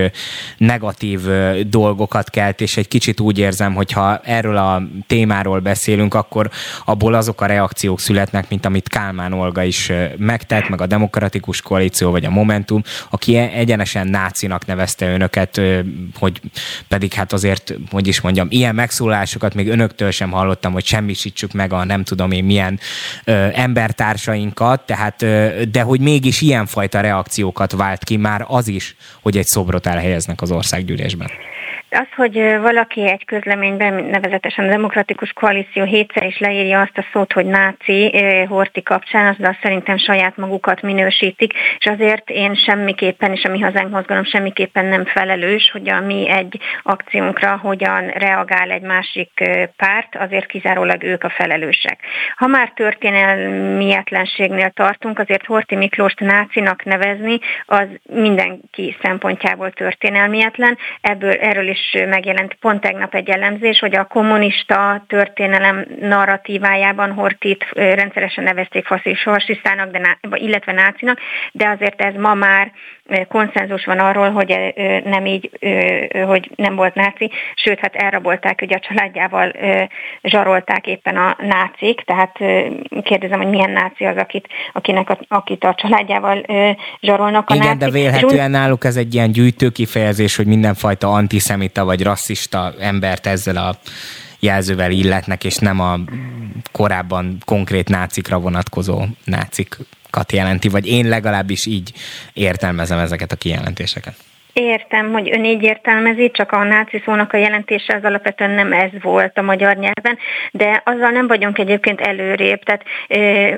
negatív dolgokat kelt, és egy kicsit úgy érzem, hogy ha erről a témáról beszélünk, akkor abból azok a reakciók születnek, mint amit Kálmán Olga is megtett, meg a Demokratikus Koalíció, vagy a Momentum, aki e- egyenesen nácinak nevezte önöket, hogy pedig hát azért, hogy is mondjam, ilyen megszólásokat még önöktől sem hallottam, hogy semmisítsük meg a nem tudom én milyen embertársainkat, tehát, de hogy mégis ilyenfajta reakciókat vált ki már az is, hogy egy szobrot elhelyeznek az országgyűlésben. Az, hogy valaki egy közleményben, nevezetesen a Demokratikus Koalíció hétszer is leírja azt a szót, hogy náci Horti kapcsán, azzal szerintem saját magukat minősítik, és azért én semmiképpen, és a mi hazánk mozgalom semmiképpen nem felelős, hogy a mi egy akciónkra hogyan reagál egy másik párt, azért kizárólag ők a felelősek. Ha már történelmietlenségnél tartunk, azért Horti Miklóst nácinak nevezni, az mindenki szempontjából történelmietlen, ebből erről is is megjelent pont tegnap egy elemzés, hogy a kommunista történelem narratívájában Hortit rendszeresen nevezték fasisztának, de, illetve nácinak, de azért ez ma már konszenzus van arról, hogy nem így, hogy nem volt náci, sőt, hát elrabolták, hogy a családjával zsarolták éppen a nácik, tehát kérdezem, hogy milyen náci az, akit, akinek a, akit a családjával zsarolnak a Igen, nácik. de vélhetően náluk ez egy ilyen gyűjtő kifejezés, hogy mindenfajta antiszemita vagy rasszista embert ezzel a jelzővel illetnek, és nem a korábban konkrét nácikra vonatkozó nácikat jelenti, vagy én legalábbis így értelmezem ezeket a kijelentéseket. Értem, hogy ön így értelmezi, csak a náci szónak a jelentése az alapvetően nem ez volt a magyar nyelven, de azzal nem vagyunk egyébként előrébb, tehát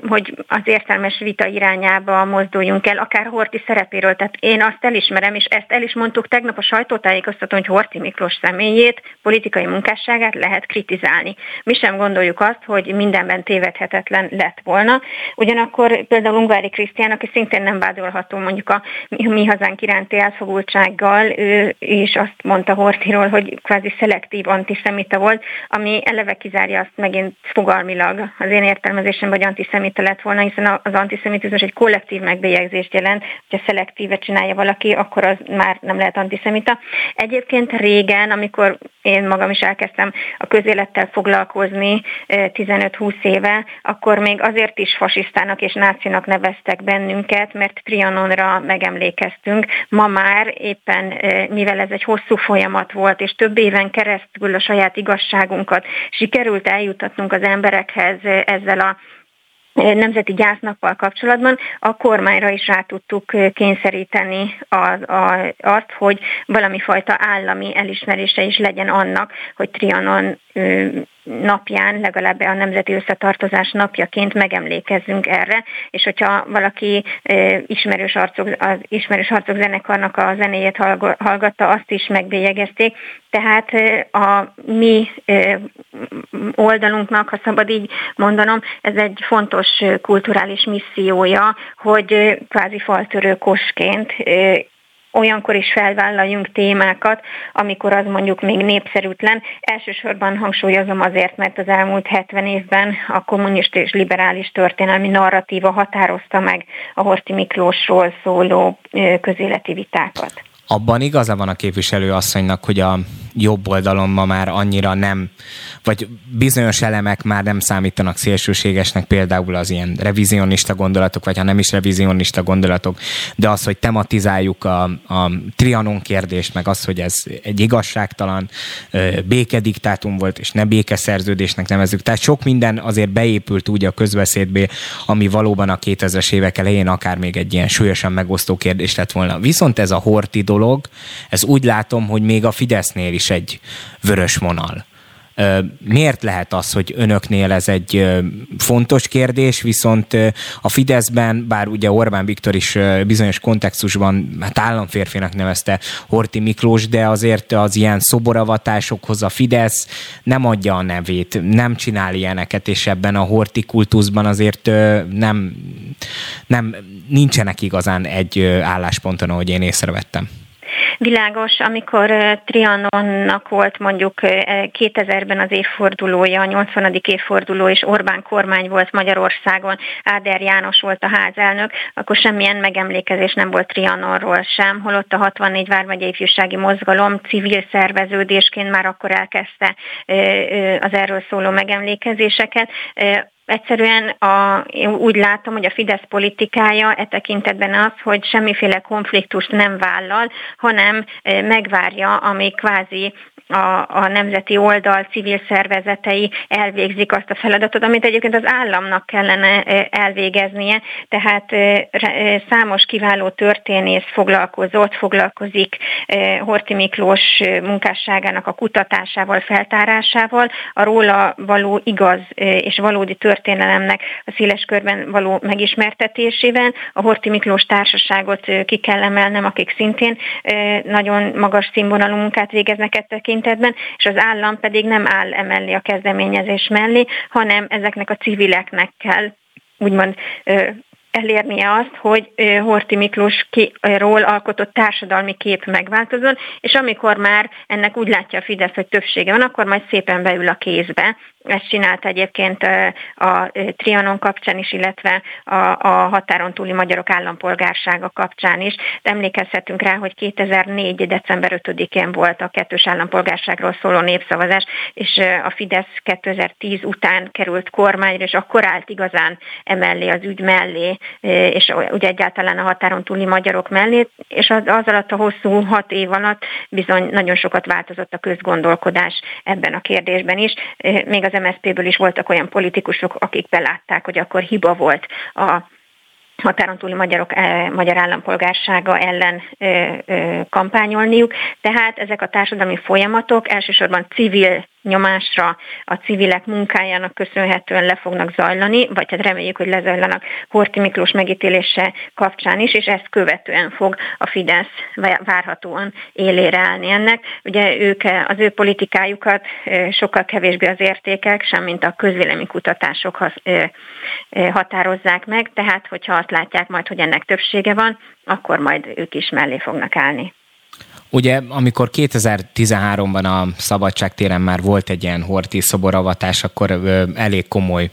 hogy az értelmes vita irányába mozduljunk el, akár Horti szerepéről. Tehát én azt elismerem, és ezt el is mondtuk tegnap a sajtótájékoztatón, hogy Horti Miklós személyét, politikai munkásságát lehet kritizálni. Mi sem gondoljuk azt, hogy mindenben tévedhetetlen lett volna. Ugyanakkor például Ungvári Krisztián, aki szintén nem vádolható mondjuk a mi hazánk iránti elfogultság tanúsággal, ő is azt mondta Hortiról, hogy kvázi szelektív antiszemita volt, ami eleve kizárja azt megint fogalmilag az én értelmezésem, hogy antiszemita lett volna, hiszen az antiszemitizmus egy kollektív megbélyegzést jelent, hogyha szelektíve csinálja valaki, akkor az már nem lehet antiszemita. Egyébként régen, amikor én magam is elkezdtem a közélettel foglalkozni 15-20 éve, akkor még azért is fasisztának és nácinak neveztek bennünket, mert Trianonra megemlékeztünk. Ma már épp éppen, mivel ez egy hosszú folyamat volt, és több éven keresztül a saját igazságunkat sikerült eljutatnunk az emberekhez ezzel a nemzeti gyásznappal kapcsolatban a kormányra is rá tudtuk kényszeríteni az, azt, hogy valami fajta állami elismerése is legyen annak, hogy Trianon napján, legalább a Nemzeti Összetartozás napjaként megemlékezzünk erre, és hogyha valaki ismerős arcok, az ismerős arcok zenekarnak a zenéjét hallgatta, azt is megbélyegezték. Tehát a mi oldalunknak, ha szabad így mondanom, ez egy fontos kulturális missziója, hogy kvázi faltörő kosként olyankor is felvállaljunk témákat, amikor az mondjuk még népszerűtlen. Elsősorban hangsúlyozom azért, mert az elmúlt 70 évben a kommunista és liberális történelmi narratíva határozta meg a Horti Miklósról szóló közéleti vitákat. Abban igaza van a képviselő asszonynak, hogy a jobb oldalon ma már annyira nem, vagy bizonyos elemek már nem számítanak szélsőségesnek, például az ilyen revizionista gondolatok, vagy ha nem is revizionista gondolatok, de az, hogy tematizáljuk a, a trianon kérdést, meg az, hogy ez egy igazságtalan békediktátum volt, és ne békeszerződésnek nevezzük. Tehát sok minden azért beépült úgy a közbeszédbe, ami valóban a 2000-es évek elején akár még egy ilyen súlyosan megosztó kérdés lett volna. Viszont ez a horti dolog, ez úgy látom, hogy még a Fidesznél is egy vörös vonal. Miért lehet az, hogy önöknél ez egy fontos kérdés, viszont a Fideszben, bár ugye Orbán Viktor is bizonyos kontextusban hát államférfinak nevezte Horti Miklós, de azért az ilyen szoboravatásokhoz a Fidesz nem adja a nevét, nem csinál ilyeneket, és ebben a Horti kultuszban azért nem, nem nincsenek igazán egy állásponton, ahogy én észrevettem. Világos, amikor Trianonnak volt mondjuk 2000-ben az évfordulója, a 80. évforduló, és Orbán kormány volt Magyarországon, Áder János volt a házelnök, akkor semmilyen megemlékezés nem volt Trianonról sem, holott a 64 vármegye ifjúsági mozgalom civil szerveződésként már akkor elkezdte az erről szóló megemlékezéseket Egyszerűen a, én úgy látom, hogy a Fidesz politikája e tekintetben az, hogy semmiféle konfliktust nem vállal, hanem megvárja, amíg kvázi a, a nemzeti oldal civil szervezetei elvégzik azt a feladatot, amit egyébként az államnak kellene elvégeznie, tehát számos kiváló történész foglalkozott, foglalkozik Horti Miklós munkásságának a kutatásával, feltárásával, a róla való igaz és valódi történelemnek a széles körben való megismertetésével. A Horti Miklós társaságot ki kell emelnem, akik szintén nagyon magas színvonalú munkát végeznek e tekintetben, és az állam pedig nem áll emellé a kezdeményezés mellé, hanem ezeknek a civileknek kell úgymond elérnie azt, hogy Horti Miklósról alkotott társadalmi kép megváltozon, és amikor már ennek úgy látja a Fidesz, hogy többsége van, akkor majd szépen beül a kézbe ezt csinálta egyébként a Trianon kapcsán is, illetve a, a határon túli magyarok állampolgársága kapcsán is. De emlékezhetünk rá, hogy 2004. december 5-én volt a kettős állampolgárságról szóló népszavazás, és a Fidesz 2010 után került kormányra, és akkor állt igazán emellé az ügy mellé, és ugye egyáltalán a határon túli magyarok mellé, és az, az alatt a hosszú hat év alatt bizony nagyon sokat változott a közgondolkodás ebben a kérdésben is. Még az MSZP-ből is voltak olyan politikusok, akik belátták, hogy akkor hiba volt a határon túli magyarok, magyar állampolgársága ellen kampányolniuk. Tehát ezek a társadalmi folyamatok elsősorban civil nyomásra a civilek munkájának köszönhetően le fognak zajlani, vagy hát reméljük, hogy lezajlanak Horti Miklós megítélése kapcsán is, és ezt követően fog a Fidesz várhatóan élére állni ennek. Ugye ők az ő politikájukat sokkal kevésbé az értékek, semmint a közvéleménykutatások határozzák meg, tehát hogyha azt látják majd, hogy ennek többsége van, akkor majd ők is mellé fognak állni. Ugye, amikor 2013-ban a Szabadságtéren már volt egy ilyen horti szoboravatás, akkor ö, elég komoly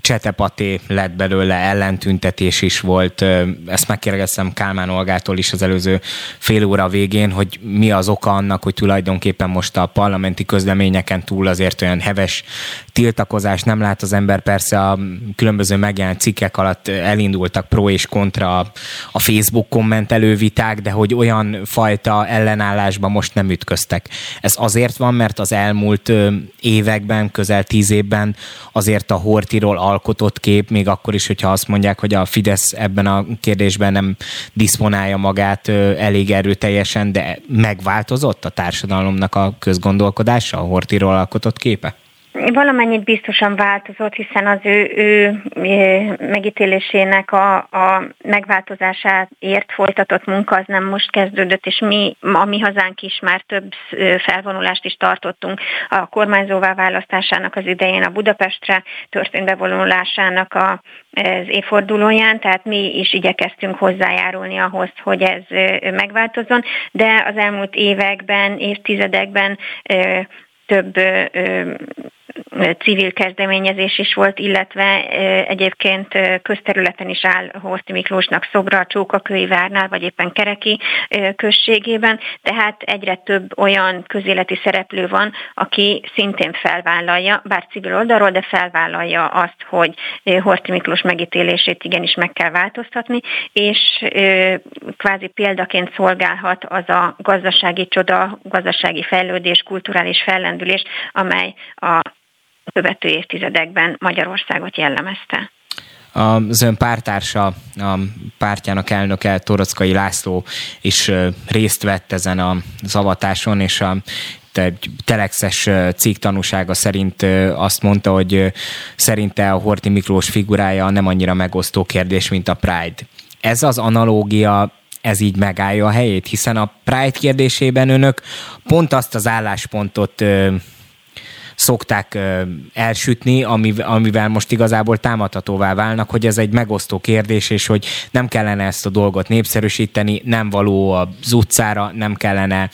csetepaté lett belőle, ellentüntetés is volt. Ezt megkérdeztem Kálmán Olgától is az előző fél óra végén, hogy mi az oka annak, hogy tulajdonképpen most a parlamenti közleményeken túl azért olyan heves tiltakozás nem lát az ember. Persze a különböző megjelent cikkek alatt elindultak pro és kontra a Facebook kommentelő viták, de hogy olyan fajta ellenállásban most nem ütköztek. Ez azért van, mert az elmúlt években, közel tíz évben azért a Hortiról alkotott kép, még akkor is, hogyha azt mondják, hogy a Fidesz ebben a kérdésben nem diszponálja magát elég erőteljesen, de megváltozott a társadalomnak a közgondolkodása, a Hortiról alkotott képe? Valamennyit biztosan változott, hiszen az ő, ő megítélésének a, a megváltozásáért folytatott munka az nem most kezdődött, és mi, a mi hazánk is már több felvonulást is tartottunk a kormányzóvá választásának az idején, a Budapestre történt bevonulásának a, az évfordulóján, tehát mi is igyekeztünk hozzájárulni ahhoz, hogy ez megváltozzon, de az elmúlt években, évtizedekben több civil kezdeményezés is volt, illetve egyébként közterületen is áll Horti Miklósnak szobra a Csókakői várnál, vagy éppen Kereki községében, tehát egyre több olyan közéleti szereplő van, aki szintén felvállalja, bár civil oldalról, de felvállalja azt, hogy Horti Miklós megítélését igenis meg kell változtatni, és kvázi példaként szolgálhat az a gazdasági csoda, gazdasági fejlődés, kulturális fellendülés, amely a követő évtizedekben Magyarországot jellemezte. Az ön pártársa, a pártjának elnöke Torockai László is részt vett ezen a zavatáson, és a egy telexes cikk tanúsága szerint azt mondta, hogy szerinte a Horti Miklós figurája nem annyira megosztó kérdés, mint a Pride. Ez az analógia ez így megállja a helyét, hiszen a Pride kérdésében önök pont azt az álláspontot szokták elsütni, amivel most igazából támadhatóvá válnak, hogy ez egy megosztó kérdés, és hogy nem kellene ezt a dolgot népszerűsíteni, nem való az utcára, nem kellene,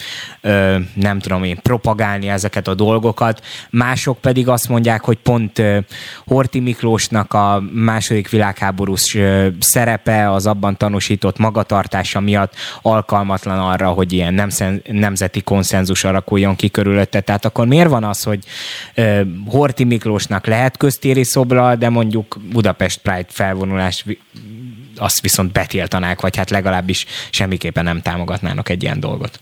nem tudom én, propagálni ezeket a dolgokat. Mások pedig azt mondják, hogy pont Horti Miklósnak a második világháborús szerepe, az abban tanúsított magatartása miatt alkalmatlan arra, hogy ilyen nemzeti konszenzus alakuljon ki körülötte. Tehát akkor miért van az, hogy Horti Miklósnak lehet köztéri szobra, de mondjuk Budapest Pride felvonulás azt viszont betiltanák, vagy hát legalábbis semmiképpen nem támogatnának egy ilyen dolgot.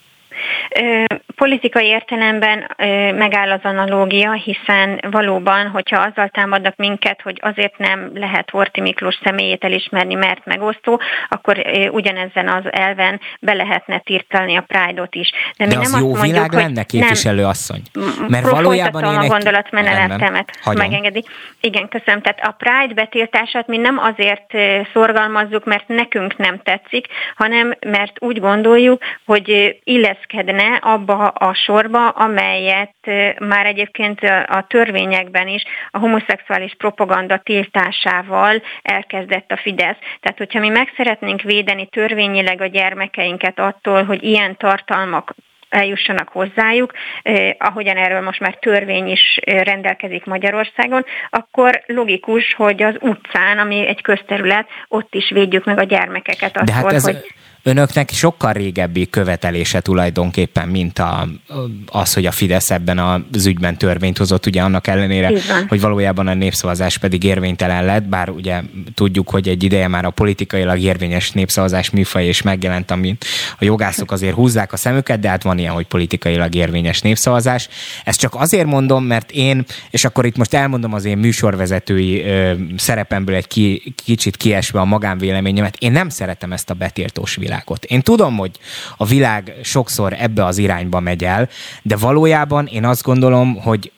Politikai értelemben megáll az analógia, hiszen valóban, hogyha azzal támadnak minket, hogy azért nem lehet Horti Miklós személyét elismerni, mert megosztó, akkor ugyanezen az elven be lehetne tirtani a Pride-ot is. De, mi De az nem jó azt mondjuk, világ lenne, képviselő asszony? Mert valójában én a gondolatmeneletemet megengedi. Igen, köszönöm. Tehát a Pride betiltását mi nem azért szorgalmazzuk, mert nekünk nem tetszik, hanem mert úgy gondoljuk, hogy illeszkedne abba a sorba, amelyet már egyébként a törvényekben is a homoszexuális propaganda tiltásával elkezdett a Fidesz. Tehát, hogyha mi meg szeretnénk védeni törvényileg a gyermekeinket attól, hogy ilyen tartalmak eljussanak hozzájuk, ahogyan erről most már törvény is rendelkezik Magyarországon, akkor logikus, hogy az utcán, ami egy közterület, ott is védjük meg a gyermekeket attól, De hát ez, hogy önöknek sokkal régebbi követelése tulajdonképpen, mint a, az, hogy a Fidesz ebben az ügyben törvényt hozott, ugye annak ellenére, hogy valójában a népszavazás pedig érvénytelen lett, bár ugye tudjuk, hogy egy ideje már a politikailag érvényes népszavazás műfaj is megjelent, amit a jogászok azért húzzák a szemüket, de hát van ilyen, hogy politikailag érvényes népszavazás. Ezt csak azért mondom, mert én, és akkor itt most elmondom az én műsorvezetői ö, szerepemből egy ki, kicsit kiesve a magánvéleményemet, én nem szeretem ezt a betiltós világot világot. Én tudom, hogy a világ sokszor ebbe az irányba megy el, de valójában én azt gondolom, hogy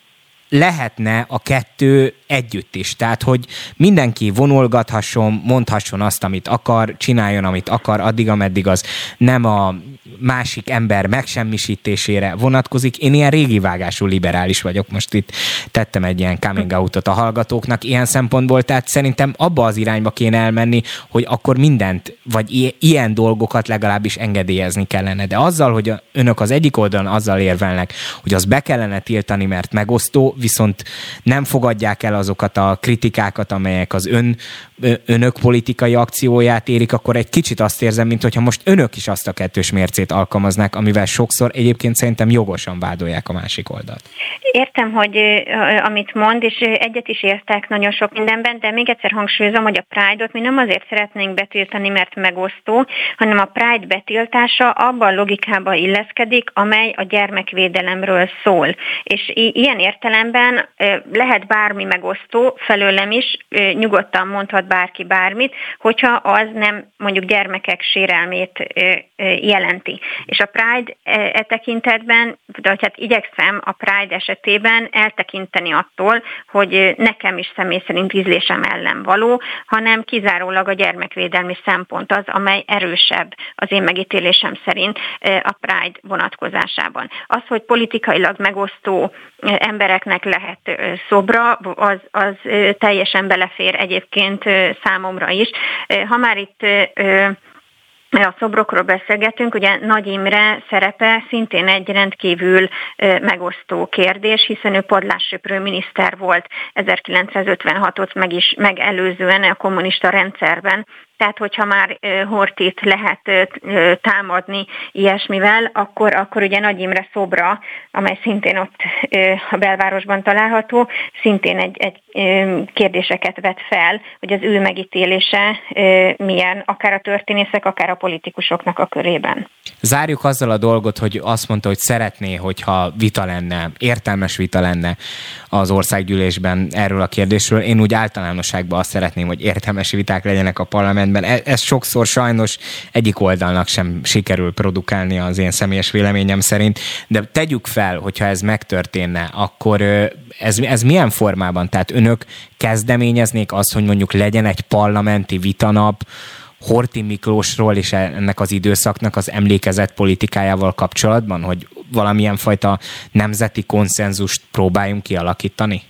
lehetne a kettő együtt is. Tehát, hogy mindenki vonulgathasson, mondhasson azt, amit akar, csináljon, amit akar, addig, ameddig az nem a másik ember megsemmisítésére vonatkozik. Én ilyen régi vágású liberális vagyok, most itt tettem egy ilyen coming out a hallgatóknak ilyen szempontból, tehát szerintem abba az irányba kéne elmenni, hogy akkor mindent, vagy ilyen dolgokat legalábbis engedélyezni kellene. De azzal, hogy önök az egyik oldalon azzal érvelnek, hogy az be kellene tiltani, mert megosztó, viszont nem fogadják el azokat a kritikákat, amelyek az ön, önök politikai akcióját érik, akkor egy kicsit azt érzem, mint most önök is azt a kettős mércét alkalmaznák, amivel sokszor egyébként szerintem jogosan vádolják a másik oldalt. Értem, hogy amit mond, és egyet is értek nagyon sok mindenben, de még egyszer hangsúlyozom, hogy a Pride-ot mi nem azért szeretnénk betiltani, mert megosztó, hanem a Pride betiltása abban a logikába illeszkedik, amely a gyermekvédelemről szól. És ilyen értelemben lehet bármi megosztó, felőlem is, nyugodtan mondhat bárki bármit, hogyha az nem mondjuk gyermekek sérelmét jelenti. És a Pride e, tekintetben, de hát igyekszem a Pride esetében eltekinteni attól, hogy nekem is személy szerint ízlésem ellen való, hanem kizárólag a gyermekvédelmi szempont az, amely erősebb az én megítélésem szerint a Pride vonatkozásában. Az, hogy politikailag megosztó e, embereknek lehet szobra, az, az teljesen belefér egyébként számomra is. Ha már itt a szobrokról beszélgetünk, ugye Nagy Imre szerepe szintén egy rendkívül megosztó kérdés, hiszen ő padlássöprő miniszter volt 1956-ot meg is megelőzően a kommunista rendszerben, tehát, hogyha már Hortit lehet támadni ilyesmivel, akkor, akkor ugye Nagy Imre szobra, amely szintén ott a belvárosban található, szintén egy, egy kérdéseket vet fel, hogy az ő megítélése milyen, akár a történészek, akár a politikusoknak a körében. Zárjuk azzal a dolgot, hogy azt mondta, hogy szeretné, hogyha vita lenne, értelmes vita lenne az országgyűlésben erről a kérdésről. Én úgy általánosságban azt szeretném, hogy értelmes viták legyenek a parlamentben. E- ez sokszor sajnos egyik oldalnak sem sikerül produkálni az én személyes véleményem szerint, de tegyük fel, hogyha ez megtörténne, akkor ez, ez milyen formában? Tehát önök kezdeményeznék azt, hogy mondjuk legyen egy parlamenti vitanap, Horti Miklósról és ennek az időszaknak az emlékezett politikájával kapcsolatban, hogy valamilyen fajta nemzeti konszenzust próbáljunk kialakítani?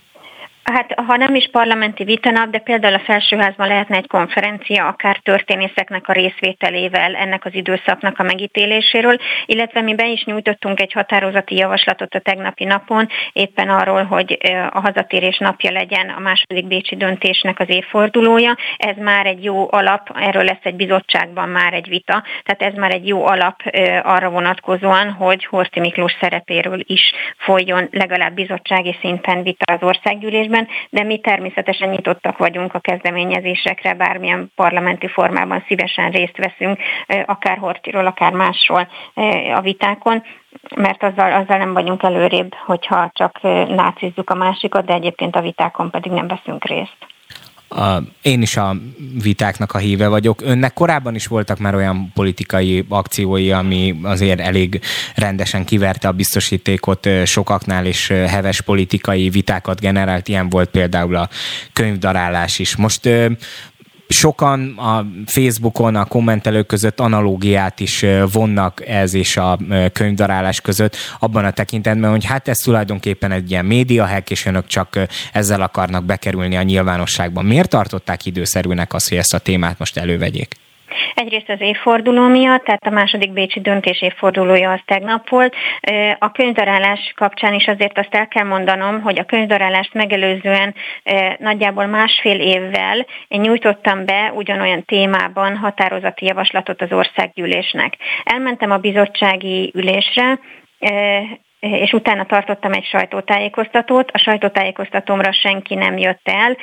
Hát ha nem is parlamenti vitanap, de például a felsőházban lehetne egy konferencia, akár történészeknek a részvételével ennek az időszaknak a megítéléséről, illetve mi be is nyújtottunk egy határozati javaslatot a tegnapi napon, éppen arról, hogy a hazatérés napja legyen a második bécsi döntésnek az évfordulója. Ez már egy jó alap, erről lesz egy bizottságban már egy vita, tehát ez már egy jó alap arra vonatkozóan, hogy Horti Miklós szerepéről is folyjon legalább bizottsági szinten vita az országgyűlésben kérdésben, de mi természetesen nyitottak vagyunk a kezdeményezésekre, bármilyen parlamenti formában szívesen részt veszünk, akár Hortiról, akár másról a vitákon mert azzal, azzal nem vagyunk előrébb, hogyha csak nácizzuk a másikat, de egyébként a vitákon pedig nem veszünk részt a, én is a vitáknak a híve vagyok. Önnek korábban is voltak már olyan politikai akciói, ami azért elég rendesen kiverte a biztosítékot sokaknál, és heves politikai vitákat generált. Ilyen volt például a könyvdarálás is. Most sokan a Facebookon, a kommentelők között analógiát is vonnak ez és a könyvdarálás között, abban a tekintetben, hogy hát ez tulajdonképpen egy ilyen médiahack, és önök csak ezzel akarnak bekerülni a nyilvánosságban. Miért tartották időszerűnek azt, hogy ezt a témát most elővegyék? Egyrészt az évforduló miatt, tehát a második Bécsi döntés évfordulója az tegnap volt. A könyvdarálás kapcsán is azért azt el kell mondanom, hogy a könyvdarálást megelőzően nagyjából másfél évvel én nyújtottam be ugyanolyan témában határozati javaslatot az országgyűlésnek. Elmentem a bizottsági ülésre, és utána tartottam egy sajtótájékoztatót, a sajtótájékoztatómra senki nem jött el,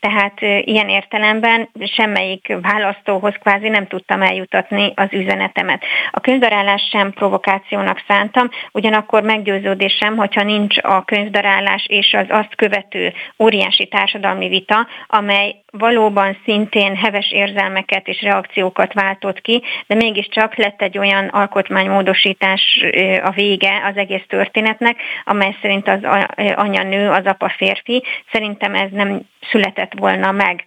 tehát ilyen értelemben semmelyik választóhoz kvázi nem tudtam eljutatni az üzenetemet. A könyvdarálás sem provokációnak szántam, ugyanakkor meggyőződésem, hogyha nincs a könyvdarálás és az azt követő óriási társadalmi vita, amely valóban szintén heves érzelmeket és reakciókat váltott ki, de mégiscsak lett egy olyan alkotmánymódosítás a vége az egész történetnek, amely szerint az anya nő, az apa férfi. Szerintem ez nem született volna meg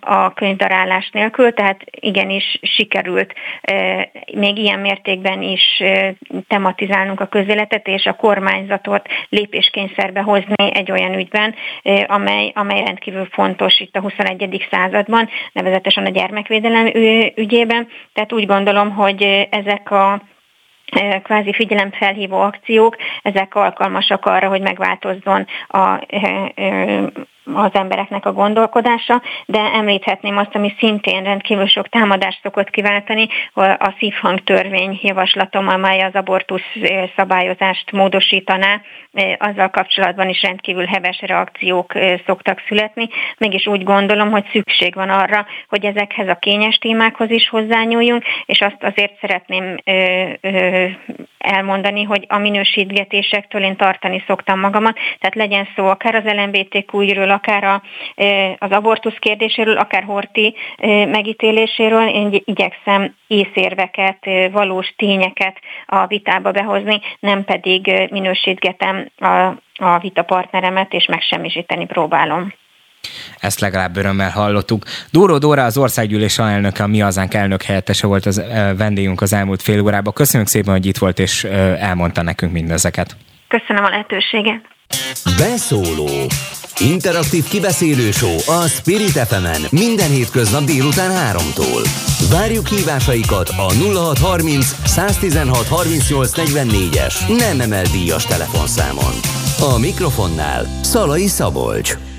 a könyvdarálás nélkül, tehát igenis sikerült még ilyen mértékben is tematizálnunk a közéletet és a kormányzatot lépéskényszerbe hozni egy olyan ügyben, amely, amely rendkívül fontos itt a 21. században, nevezetesen a gyermekvédelem ügyében. Tehát úgy gondolom, hogy ezek a kvázi figyelemfelhívó akciók, ezek alkalmasak arra, hogy megváltozzon a az embereknek a gondolkodása, de említhetném azt, ami szintén rendkívül sok támadást szokott kiváltani, a szívhang törvény javaslatom, amely az abortusz szabályozást módosítaná, azzal kapcsolatban is rendkívül heves reakciók szoktak születni. Mégis úgy gondolom, hogy szükség van arra, hogy ezekhez a kényes témákhoz is hozzányúljunk, és azt azért szeretném elmondani, hogy a minősítgetésektől én tartani szoktam magamat, tehát legyen szó akár az LMBTQ-ről, akár a, az abortusz kérdéséről, akár Horti megítéléséről. Én igyekszem észérveket, valós tényeket a vitába behozni, nem pedig minősítgetem a, a vita partneremet, és megsemmisíteni próbálom. Ezt legalább örömmel hallottuk. Dóró Dóra, az országgyűlés alelnöke, a Mi Hazánk elnök helyettese volt az vendégünk az elmúlt fél órában. Köszönjük szépen, hogy itt volt és elmondta nekünk mindezeket. Köszönöm a lehetőséget. Beszóló Interaktív kibeszélő show a Spirit fm minden hétköznap délután 3-tól. Várjuk hívásaikat a 0630 116 38 44-es nem emel díjas telefonszámon. A mikrofonnál Szalai Szabolcs.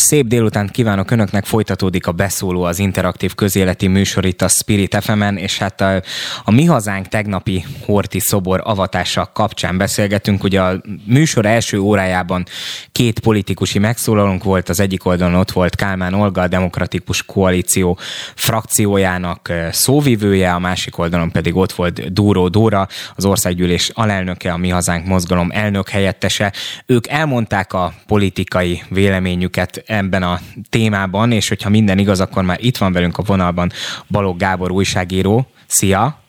Szép délután kívánok Önöknek, folytatódik a beszóló az interaktív közéleti műsor itt a Spirit fm és hát a, a Mi Hazánk tegnapi Horti szobor avatása kapcsán beszélgetünk. Ugye a műsor első órájában két politikusi megszólalónk volt, az egyik oldalon ott volt Kálmán Olga, a Demokratikus Koalíció frakciójának szóvivője, a másik oldalon pedig ott volt Dúró Dóra, az országgyűlés alelnöke, a Mi Hazánk mozgalom elnök helyettese. Ők elmondták a politikai véleményüket ebben a témában, és hogyha minden igaz, akkor már itt van velünk a vonalban Balogh Gábor újságíró. Szia!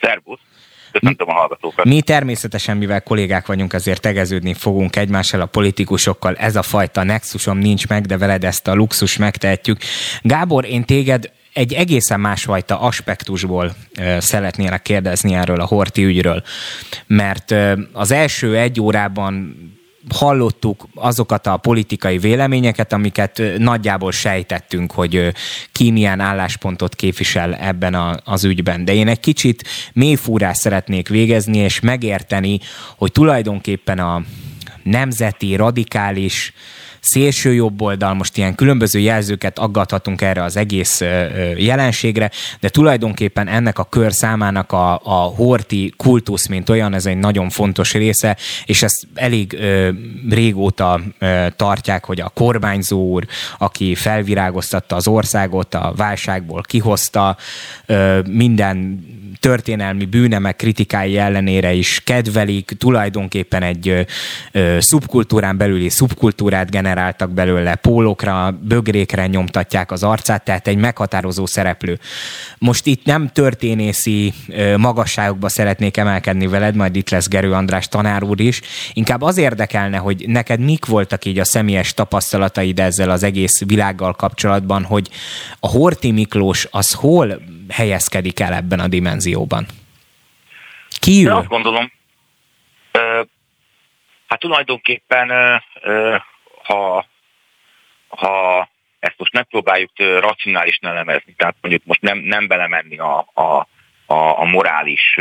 Szervusz! Köszöntöm a hallgatókat. Mi természetesen, mivel kollégák vagyunk, azért tegeződni fogunk egymással a politikusokkal. Ez a fajta nexusom nincs meg, de veled ezt a luxus megtehetjük. Gábor, én téged egy egészen másfajta aspektusból szeretnélek kérdezni erről a Horti ügyről, mert az első egy órában hallottuk azokat a politikai véleményeket, amiket nagyjából sejtettünk, hogy ki milyen álláspontot képvisel ebben a, az ügyben. De én egy kicsit mélyfúrás szeretnék végezni, és megérteni, hogy tulajdonképpen a nemzeti, radikális, szélső jobb oldal, most ilyen különböző jelzőket aggathatunk erre az egész jelenségre, de tulajdonképpen ennek a kör számának a, a horti kultusz, mint olyan, ez egy nagyon fontos része, és ezt elég ö, régóta ö, tartják, hogy a kormányzó úr, aki felvirágoztatta az országot, a válságból kihozta, ö, minden történelmi bűnemek kritikái ellenére is kedvelik, tulajdonképpen egy ö, szubkultúrán belüli szubkultúrát generáltak belőle, pólokra, bögrékre nyomtatják az arcát, tehát egy meghatározó szereplő. Most itt nem történészi ö, magasságokba szeretnék emelkedni veled, majd itt lesz Gerő András tanár úr is. Inkább az érdekelne, hogy neked mik voltak így a személyes tapasztalataid ezzel az egész világgal kapcsolatban, hogy a Horti Miklós az hol helyezkedik el ebben a dimenzióban? Ki ő? azt gondolom, hát tulajdonképpen, ha, ha ezt most megpróbáljuk racionálisan elemezni, tehát mondjuk most nem, nem belemenni a, a, a, a morális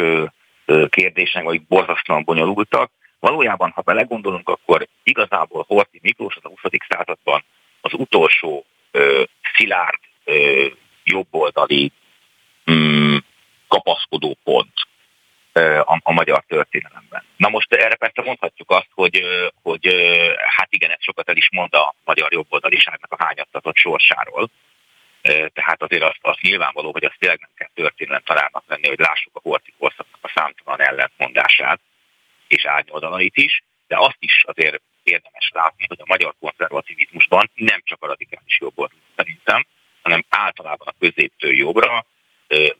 kérdésnek, vagy borzasztóan bonyolultak. Valójában, ha belegondolunk, akkor igazából Horti Miklós az a 20. században az utolsó ö, szilárd ö, jobboldali mm, kapaszkodó pont a, a magyar történelemben. Na most erre persze mondhatjuk azt, hogy, hogy hát igen, ez sokat el is mond a magyar jobboldaliságnak a hányattatott sorsáról. Tehát azért az, az nyilvánvaló, hogy azt tényleg nem kell történelem találnak lenni, hogy lássuk a horti korszaknak a számtalan ellentmondását és árnyoldalait is, de azt is azért érdemes látni, hogy a magyar konzervativizmusban nem csak a radikális jobb szerintem, hanem általában a középtől jobbra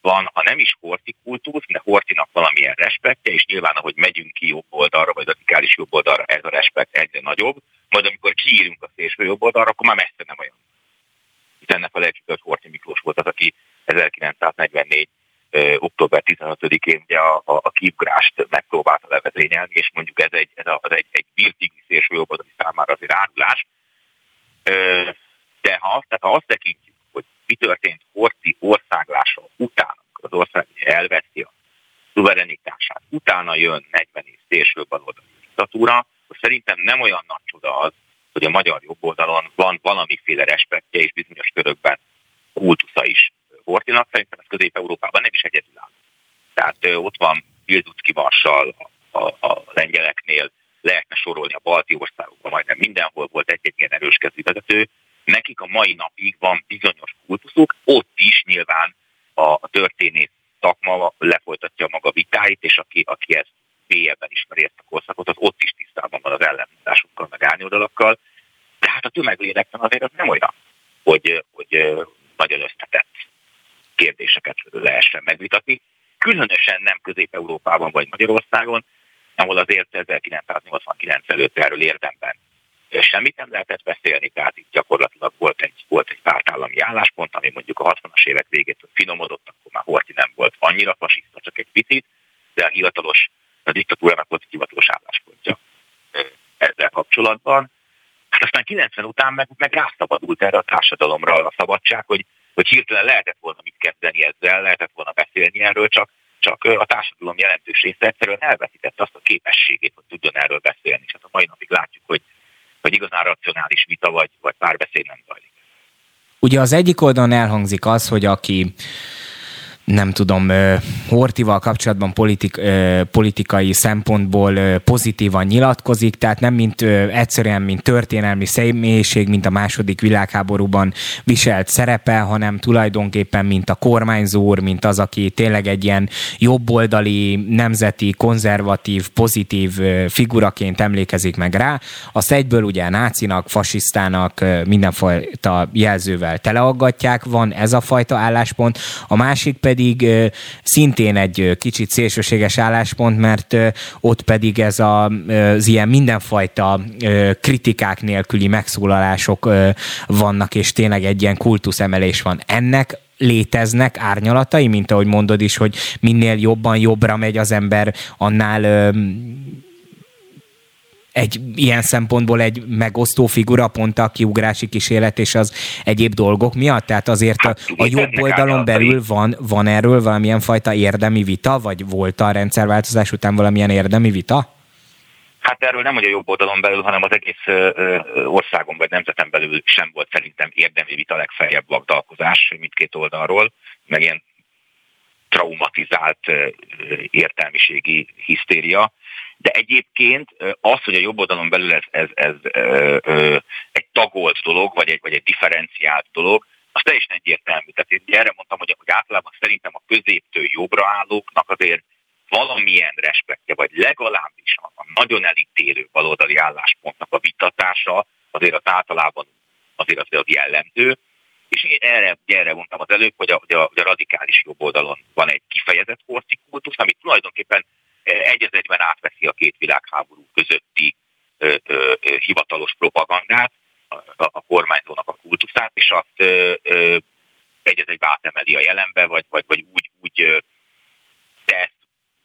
van, ha nem is hortikultusz, de hortinak valamilyen respektje, és nyilván, ahogy megyünk ki jobb oldalra, vagy radikális jobb oldalra, ez a respekt egyre nagyobb, majd amikor kiírunk a szélső jobb oldalra, akkor már messze nem olyan. Itt ennek a legsütött Horti Miklós volt az, aki 1944 október 15-én ugye a, a, a kiugrást megpróbálta levezényelni, és mondjuk ez egy, ez a, az egy, egy szélső jobboldali számára azért árulás. De ha, tehát ha azt tekintjük, hogy mi történt Horti országlása után, amikor az ország elveszi a szuverenitását, utána jön 40 év szélső baloldali diktatúra, szerintem nem olyan nagy csoda az, hogy a magyar jobboldalon van valamiféle respektje és bizonyos körökben kultusza is Hortinak, szerintem ez Közép-Európában nem is egyedülálló. Tehát ott van Pilducki Marsal a, a, a lengyeleknél, lehetne sorolni a balti országokban, majdnem mindenhol volt egy-egy ilyen erős vezető. Nekik a mai napig van bizonyos kultuszuk, ott is nyilván a, a történész szakma lefolytatja maga vitáit, és aki, aki ezt mélyebben ismeri ezt a korszakot, az ott is tisztában van az ellenmondásokkal, meg árnyoldalakkal. De hát a tömeglélekben azért az nem olyan, hogy, hogy nagyon összetett kérdéseket lehessen megvitatni. Különösen nem Közép-Európában vagy Magyarországon, ahol azért 1989 előtt erről érdemben semmit nem lehetett beszélni, tehát itt gyakorlatilag volt egy, volt egy pártállami álláspont, ami mondjuk a 60-as évek végétől finomodott, akkor már Horti nem volt annyira fasiszta, csak egy picit, de a hivatalos, a diktatúrának volt egy hivatalos álláspontja ezzel kapcsolatban. Hát aztán 90 után meg, meg rászabadult erre a társadalomra a szabadság, hogy hogy hirtelen lehetett volna mit kezdeni ezzel, lehetett volna beszélni erről, csak, csak a társadalom jelentős része egyszerűen elveszítette azt a képességét, hogy tudjon erről beszélni. És hát a mai napig látjuk, hogy, hogy igazán racionális vita vagy, vagy párbeszéd nem zajlik. Ugye az egyik oldalon elhangzik az, hogy aki nem tudom, Hortival kapcsolatban politik, politikai szempontból pozitívan nyilatkozik, tehát nem mint egyszerűen, mint történelmi személyiség, mint a második világháborúban viselt szerepe, hanem tulajdonképpen mint a kormányzó úr, mint az, aki tényleg egy ilyen jobboldali, nemzeti, konzervatív, pozitív figuraként emlékezik meg rá. Azt egyből ugye nácinak, fasisztának, mindenfajta jelzővel teleaggatják, van ez a fajta álláspont. A másik pedig pedig szintén egy kicsit szélsőséges álláspont, mert ott pedig ez a, az ilyen mindenfajta kritikák nélküli megszólalások vannak, és tényleg egy ilyen kultuszemelés van. Ennek léteznek árnyalatai, mint ahogy mondod is, hogy minél jobban jobbra megy az ember, annál egy ilyen szempontból egy megosztó figura, pont a kiugrási kísérlet és az egyéb dolgok miatt? Tehát azért hát, a, a jobb oldalon belül van, van erről valamilyen fajta érdemi vita, vagy volt a rendszerváltozás után valamilyen érdemi vita? Hát erről nem, hogy a jobb oldalon belül, hanem az egész országon vagy nemzeten belül sem volt szerintem érdemi vita, legfeljebb vagdalkozás mindkét oldalról, meg ilyen traumatizált értelmiségi hisztéria. De egyébként az, hogy a jobb oldalon belül ez, ez, ez ö, ö, egy tagolt dolog, vagy egy, vagy egy differenciált dolog, az teljesen egyértelmű. Tehát én erre mondtam, hogy, hogy általában szerintem a középtől jobbra állóknak azért valamilyen respektje, vagy legalábbis a nagyon elítélő baloldali álláspontnak a vitatása azért az általában azért az jellemző. És én erre, erre mondtam az előbb, hogy a, hogy a, hogy a radikális jobb oldalon van egy kifejezett horti kultusz, ami tulajdonképpen egy egyben átveszi a két világháború közötti hivatalos propagandát, a, a kormányzónak a kultuszát, és azt egy az egyben átemeli a jelenbe, vagy, vagy, vagy úgy, úgy tesz,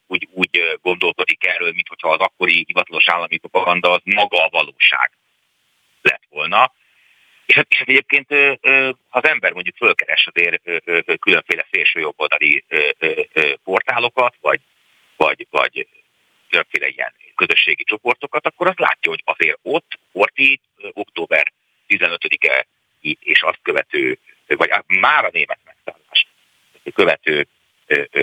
úgy, úgy gondolkodik erről, mint hogyha az akkori hivatalos állami propaganda az maga a valóság lett volna. És hát, és hát egyébként ha az ember mondjuk fölkeres azért különféle szélső jobboldali portálokat, vagy, vagy, vagy különféle ilyen közösségi csoportokat, akkor azt látja, hogy azért ott Horti október 15-e és azt követő, vagy már a német megszállás követő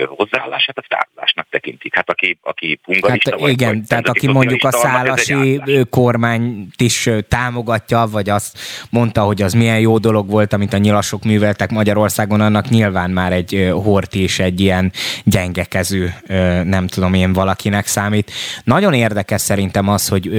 hozzáállását a tárolásnak tekintik. Hát aki, aki pungarista hát, vagy, igen, vagy tehát aki mondjuk a szálasi kormányt is támogatja, vagy azt mondta, hogy az milyen jó dolog volt, amit a nyilasok műveltek Magyarországon, annak nyilván már egy horti és egy ilyen gyengekező, nem tudom én valakinek számít. Nagyon érdekes szerintem az, hogy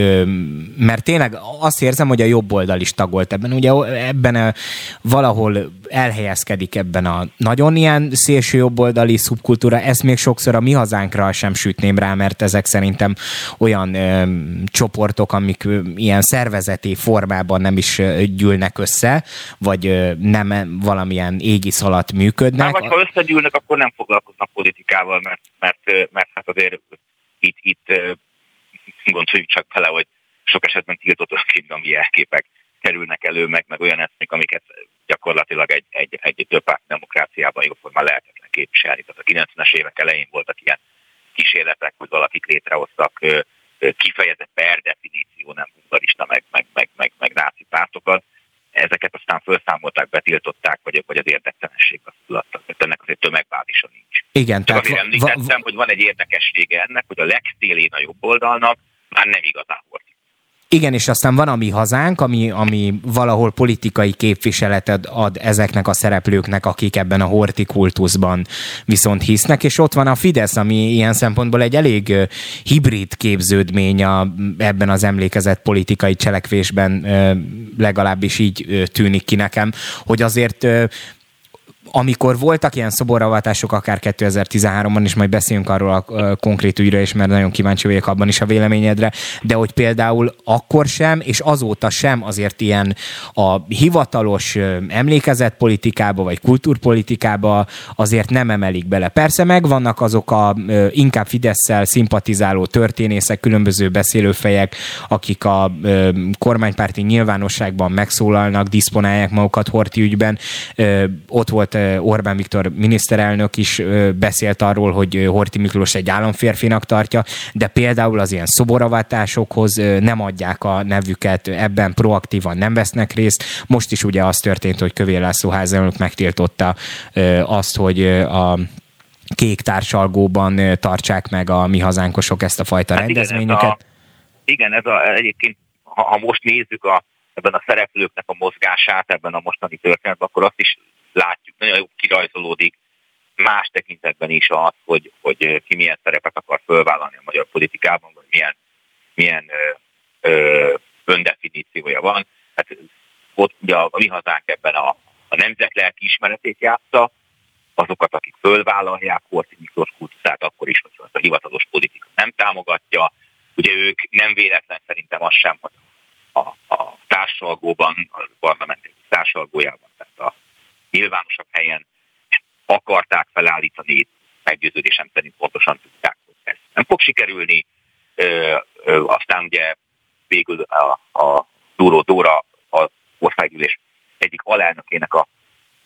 mert tényleg azt érzem, hogy a jobb oldal is tagolt ebben. Ugye ebben valahol elhelyezkedik ebben a nagyon ilyen szélső jobboldali szubkultúra, ezt még sokszor a mi hazánkra sem sütném rá, mert ezek szerintem olyan ö, csoportok, amik ö, ilyen szervezeti formában nem is ö, gyűlnek össze, vagy ö, nem valamilyen égisz alatt működnek. Na, vagy ha összegyűlnek, akkor nem foglalkoznak politikával, mert, mert, mert hát azért itt, itt gondoljuk csak bele, hogy sok esetben tiltott önkényelmi jelképek kerülnek elő, meg, meg olyan eszmék, amiket gyakorlatilag egy, egy, egy több demokráciában jóformán lehetetlen képviselni. Tehát a 90-es évek elején voltak ilyen kísérletek, hogy valakik létrehoztak kifejezett per definíció, nem hungarista, meg, meg, meg, meg, meg náci pártokat. Ezeket aztán felszámolták, betiltották, vagy, vagy az érdektelenség tudattak. Tehát ennek azért tömegbázisa nincs. Igen, Csak tehát azért említettem, va- va- hogy van egy érdekessége ennek, hogy a legszélén a jobb oldalnak már nem igazán volt igen, és aztán van a mi hazánk, ami, ami valahol politikai képviseletet ad ezeknek a szereplőknek, akik ebben a hortikultuszban viszont hisznek, és ott van a Fidesz, ami ilyen szempontból egy elég hibrid képződmény a, ebben az emlékezett politikai cselekvésben, legalábbis így tűnik ki nekem, hogy azért amikor voltak ilyen szoboravatások, akár 2013-ban, és majd beszélünk arról a konkrét ügyről is, mert nagyon kíváncsi vagyok abban is a véleményedre, de hogy például akkor sem, és azóta sem azért ilyen a hivatalos emlékezetpolitikába, vagy kultúrpolitikába azért nem emelik bele. Persze megvannak azok a inkább Fidesz-szel szimpatizáló történészek, különböző beszélőfejek, akik a kormánypárti nyilvánosságban megszólalnak, diszponálják magukat Horti ügyben. Ott volt Orbán Viktor miniszterelnök is beszélt arról, hogy Horti Miklós egy államférfinak tartja, de például az ilyen szoboravatásokhoz nem adják a nevüket, ebben proaktívan nem vesznek részt. Most is ugye az történt, hogy Kövér László házelnök megtiltotta azt, hogy a kék társalgóban tartsák meg a mi hazánkosok ezt a fajta hát rendezvényeket. Igen, ez a, igen, ez a, egyébként, ha, ha most nézzük a, ebben a szereplőknek a mozgását ebben a mostani történetben, akkor azt is látjuk, nagyon jó kirajzolódik más tekintetben is az, hogy, hogy ki milyen szerepet akar fölvállalni a magyar politikában, vagy milyen, milyen ö, ö, öndefiníciója van. Hát ott ugye a, a mi hazánk ebben a, a nemzet lelki ismeretét játsza, azokat, akik fölvállalják Horthy Miklós kultuszát, akkor is, hogy a hivatalos politika nem támogatja. Ugye ők nem véletlen szerintem az sem, hogy a, a társalgóban, a parlamenti társalgójában, tehát a nyilvánosabb helyen akarták felállítani, meggyőződésem szerint pontosan tudták, hogy ez nem fog sikerülni. Ö, ö, aztán ugye végül a, a Dúró Dóra az országgyűlés egyik alelnökének a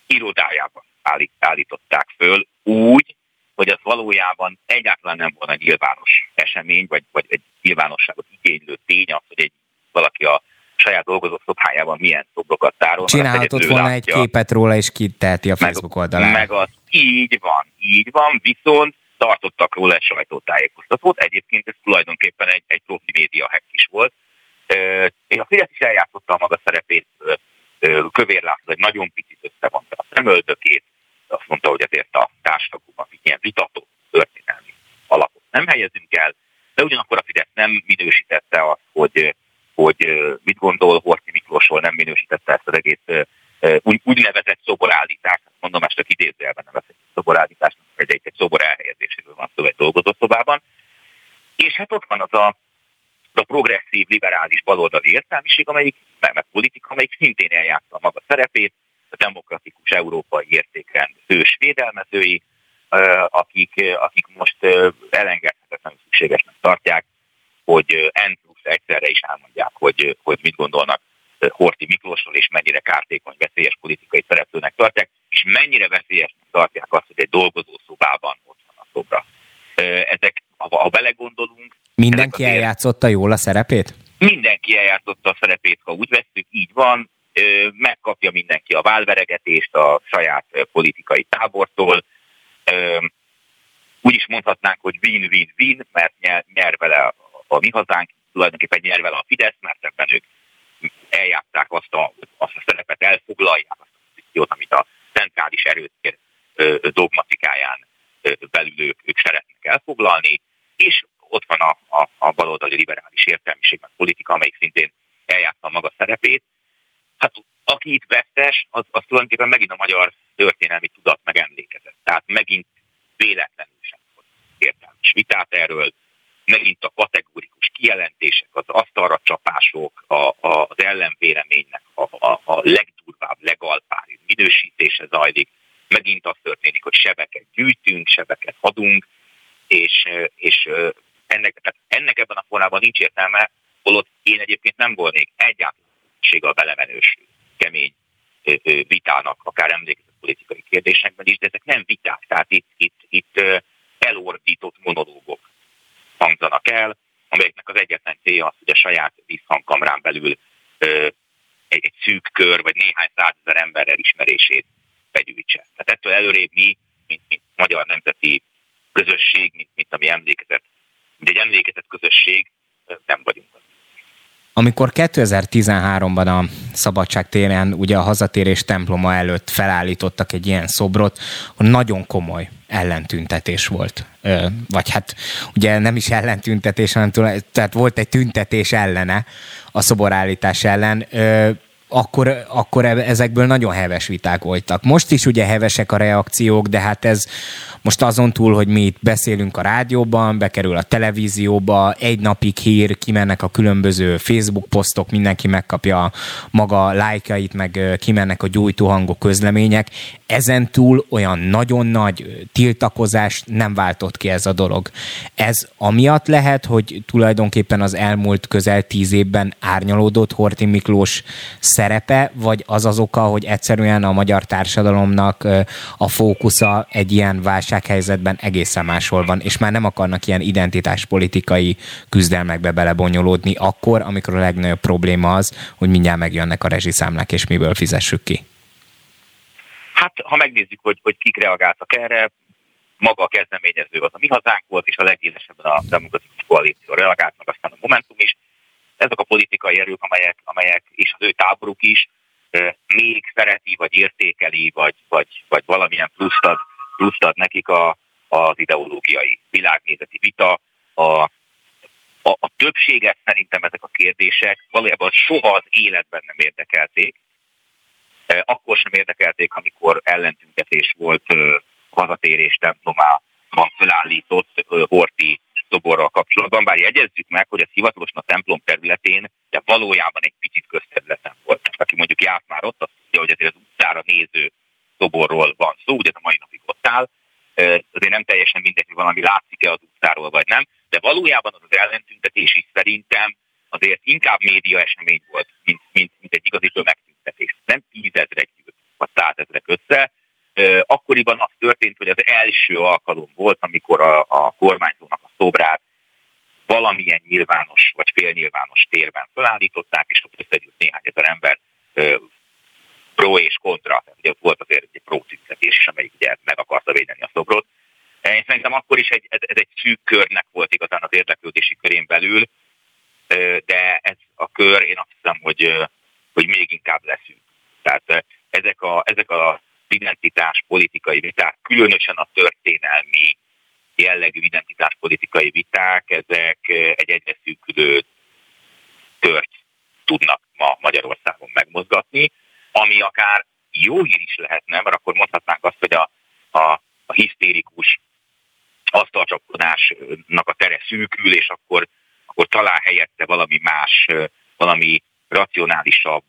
irodájában állít, állították föl úgy, hogy az valójában egyáltalán nem volna nyilvános esemény, vagy, vagy egy nyilvánosságot igénylő tény hogy egy valaki a saját dolgozó szobájában milyen szobrokat tárol. Csinálhatott volna látja. egy képet róla, és kiteheti a Facebook meg, oldalán. Meg az, így van, így van, viszont tartottak róla egy sajtótájékoztatót. Egyébként ez tulajdonképpen egy, egy profi média hack is volt. És a Fidesz is eljátszotta a maga szerepét. Kövér László egy nagyon picit összevonta a szemöldökét, azt mondta, hogy ezért a társadalomban ilyen vitató történelmi alapot nem helyezünk el, de ugyanakkor a Fidesz nem minősítette azt, hogy hogy mit gondol Horthy Miklósról, nem minősítette ezt az egész úgy, úgynevezett szoborállítást, mondom ezt csak idézőjelben nem egy szoborállításnak, egy, egy szobor elhelyezéséről van szó egy dolgozószobában. És hát ott van az a, az a progresszív, liberális baloldali értelmiség, amelyik, meg, meg politika, amelyik szintén eljátsza a maga szerepét, a demokratikus európai értéken hős védelmezői, akik, akik most elengedhetetlenül szükségesnek tartják, hogy plusz egyszerre is elmondják, hogy, hogy mit gondolnak Horti Miklósról, és mennyire kártékony, veszélyes politikai szereplőnek tartják, és mennyire veszélyesnek tartják azt, hogy egy dolgozó szobában ott van a szobra. Ezek, ha, ha belegondolunk... Mindenki eljátszotta jól a szerepét? Mindenki eljátszotta a szerepét, ha úgy veszük, így van, megkapja mindenki a válveregetést a saját politikai tábortól. Úgy is mondhatnánk, hogy win-win-win, mert nyer, nyer vele a mi hazánk, tulajdonképpen nyer vele a Fidesz, mert ebben ők eljátszák azt a, azt a szerepet, elfoglalják azt a pozíciót, amit a centrális erőtér dogmatikáján belül ők, ők szeretnek elfoglalni, és ott van a, a, a baloldali liberális értelmiség, meg politika, amelyik szintén eljátsza maga szerepét. Hát aki itt vesztes, az, az tulajdonképpen megint a magyar történelmi tudat megemlékezett. Tehát megint véletlenül sem volt értelmes vitát erről, megint a kategórikus kijelentések, az asztalra csapások, a, a, az ellenvéleménynek a, a, a legdurvább, legalpári minősítése zajlik, megint az történik, hogy sebeket gyűjtünk, sebeket adunk, és, és ennek, tehát ennek ebben a formában nincs értelme, holott én egyébként nem volnék egyáltalán a belemenős, kemény vitának, akár emlékezett politikai kérdésekben is, de ezek nem viták, tehát itt, itt, itt elordított monológok hangzanak el, amelyeknek az egyetlen célja az, hogy a saját visszhangkamrán belül egy, egy szűk kör, vagy néhány százezer emberrel ismerését begyűjtse. Tehát ettől előrébb mi, mint, mint magyar nemzeti közösség, mint, mint ami emlékezett, mint egy emlékezett közösség, nem vagyunk. Amikor 2013-ban a Szabadság téren ugye a hazatérés temploma előtt felállítottak egy ilyen szobrot, nagyon komoly ellentüntetés volt. Vagy hát ugye nem is ellentüntetés, hanem tehát volt egy tüntetés ellene, a szoborállítás ellen akkor, akkor ezekből nagyon heves viták voltak. Most is ugye hevesek a reakciók, de hát ez most azon túl, hogy mi itt beszélünk a rádióban, bekerül a televízióba, egy napig hír, kimennek a különböző Facebook posztok, mindenki megkapja maga lájkait, meg kimennek a gyújtóhangok közlemények. Ezen túl olyan nagyon nagy tiltakozás nem váltott ki ez a dolog. Ez amiatt lehet, hogy tulajdonképpen az elmúlt közel tíz évben árnyalódott Horti Miklós szerepe, vagy az az oka, hogy egyszerűen a magyar társadalomnak a fókusza egy ilyen válsághelyzetben egészen máshol van, és már nem akarnak ilyen identitáspolitikai küzdelmekbe belebonyolódni akkor, amikor a legnagyobb probléma az, hogy mindjárt megjönnek a rezsiszámlák, és miből fizessük ki. Hát, ha megnézzük, hogy, hogy kik reagáltak erre, maga a kezdeményező az a mi hazánk volt, és a legélesebben a demokratikus koalíció reagált, meg aztán a Momentum is ezek a politikai erők, amelyek, amelyek és az ő táboruk is még szereti, vagy értékeli, vagy, vagy, vagy valamilyen pluszt ad, pluszt ad nekik a, az ideológiai világnézeti vita. A, a, a többséget szerintem ezek a kérdések valójában soha az életben nem érdekelték. Akkor sem érdekelték, amikor ellentüntetés volt hazatérés templomában felállított Horti szoborral kapcsolatban, bár jegyezzük meg, hogy ez hivatalosan a templom területén, de valójában egy picit közterületen volt. Aki mondjuk járt már ott, azt tudja, hogy ezért az utcára néző szoborról van szó, ugye a mai napig ott áll, azért nem teljesen mindegy, hogy valami látszik-e az utcáról, vagy nem, de valójában az az ellentüntetés is szerintem azért inkább média esemény volt, mint, mint, mint egy igazi tömegtüntetés. Nem tízezrek vagy százezrek össze, Akkoriban az történt, hogy az első alkalom volt, amikor a, a kormányzónak a szobrát valamilyen nyilvános vagy félnyilvános térben felállították, és ott összegyűlt néhány ezer ember pro és kontra. Tehát ugye volt azért egy pro tüntetés is, amelyik ugye meg akarta védeni a szobrot. Én szerintem akkor is egy, ez, ez egy szűk körnek volt igazán az érdeklődési körén belül, de ez a kör én azt hiszem, hogy, hogy még inkább leszünk. Tehát ezek a, ezek a identitás politikai viták, különösen a történelmi jellegű identitás politikai viták, ezek egy egyre szűkülő tört tudnak ma Magyarországon megmozgatni, ami akár jó hír is lehetne, mert akkor mondhatnánk azt, hogy a, a, a hisztérikus asztalcsapkodásnak a tere szűkül, és akkor, akkor talál helyette valami más, valami racionálisabb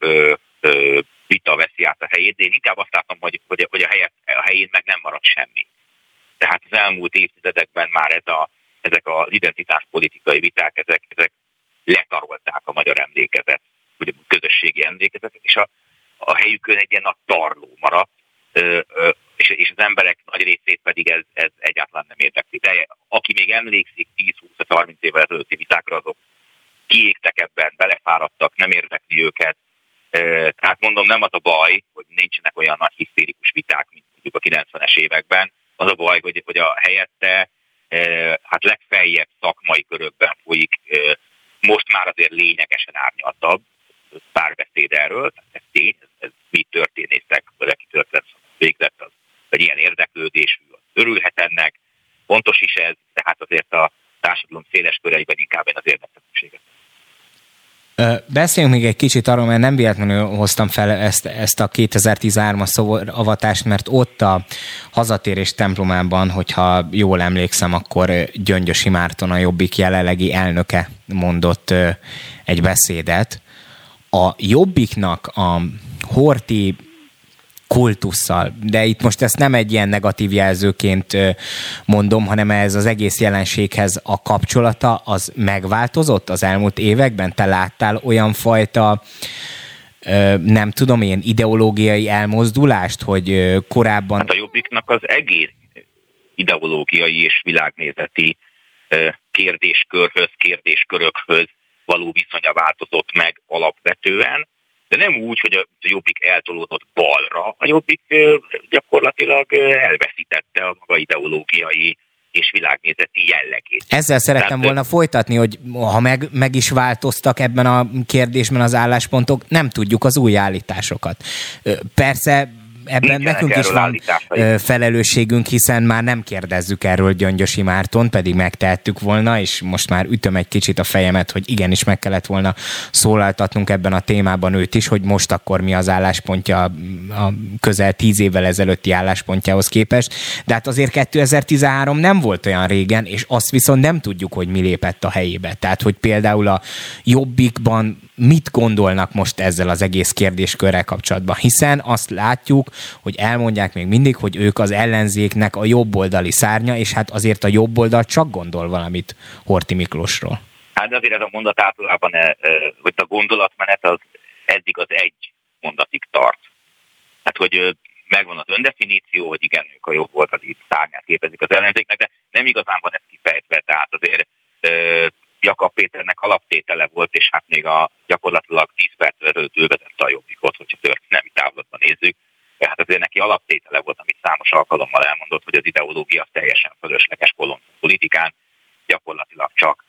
vita veszi át a helyét, de én inkább azt látom, hogy, hogy, hogy a, helyet, a helyén meg nem marad semmi. Tehát az elmúlt évtizedekben már ez a, ezek az identitáspolitikai viták, ezek, ezek letarolták a magyar emlékezet, hogy a közösségi emlékezetet, és a, a helyükön egy ilyen nagy tarló maradt, és, és az emberek nagy részét pedig ez, ez egyáltalán nem érdekli. De aki még emlékszik 10-20-30 évvel ezelőtti vitákra, azok kiégtek ebben, belefáradtak, nem érdekli őket. Tehát mondom, nem az a baj, hogy nincsenek olyan nagy hisztérikus viták, mint mondjuk a 90-es években. Az a baj, hogy, hogy a helyette hát legfeljebb szakmai körökben folyik, most már azért lényegesen árnyaltabb párbeszéd erről, ez tény, ez, mi történészek, vagy aki történet végzett, az egy ilyen érdeklődésű, örülhet ennek, fontos is ez, tehát azért a társadalom széles köreiben inkább én az érdekeltséget. Beszéljünk még egy kicsit arról, mert nem véletlenül hoztam fel ezt, ezt a 2013-as szavavatást, mert ott a hazatérés templomában, hogyha jól emlékszem, akkor Gyöngyösi Márton a Jobbik jelenlegi elnöke mondott egy beszédet. A Jobbiknak a Horti kultusszal. De itt most ezt nem egy ilyen negatív jelzőként mondom, hanem ez az egész jelenséghez a kapcsolata az megváltozott az elmúlt években? Te láttál olyan fajta nem tudom, ilyen ideológiai elmozdulást, hogy korábban... Hát a Jobbiknak az egész ideológiai és világnézeti kérdéskörhöz, kérdéskörökhöz való viszonya változott meg alapvetően, de nem úgy, hogy a Jobbik eltolódott balra, a Jobbik gyakorlatilag elveszítette a maga ideológiai és világnézeti jellegét. Ezzel szerettem Tehát, volna folytatni, hogy ha meg, meg is változtak ebben a kérdésben az álláspontok, nem tudjuk az új állításokat. Persze ebben nekünk is van felelősségünk, hiszen már nem kérdezzük erről Gyöngyösi Márton, pedig megtehettük volna, és most már ütöm egy kicsit a fejemet, hogy igenis meg kellett volna szólaltatnunk ebben a témában őt is, hogy most akkor mi az álláspontja a közel tíz évvel ezelőtti álláspontjához képest. De hát azért 2013 nem volt olyan régen, és azt viszont nem tudjuk, hogy mi lépett a helyébe. Tehát, hogy például a Jobbikban mit gondolnak most ezzel az egész kérdéskörrel kapcsolatban, hiszen azt látjuk, hogy elmondják még mindig, hogy ők az ellenzéknek a jobboldali szárnya, és hát azért a jobboldal csak gondol valamit Horti Miklósról. Hát azért ez a mondat általában, e, e, vagy a gondolatmenet az eddig az egy mondatig tart. Hát, hogy megvan az öndefiníció, hogy igen, ők a jobboldali szárnyát képezik az ellenzéknek, de nem igazán van ez kifejtve, tehát azért Jakab Péternek alaptétele volt, és hát még a gyakorlatilag 10 perc előtt ő vezette a jobbikot, hogyha történelmi távlatban nézzük. Tehát azért neki alaptétele volt, amit számos alkalommal elmondott, hogy az ideológia teljesen fölösleges bolond politikán, gyakorlatilag csak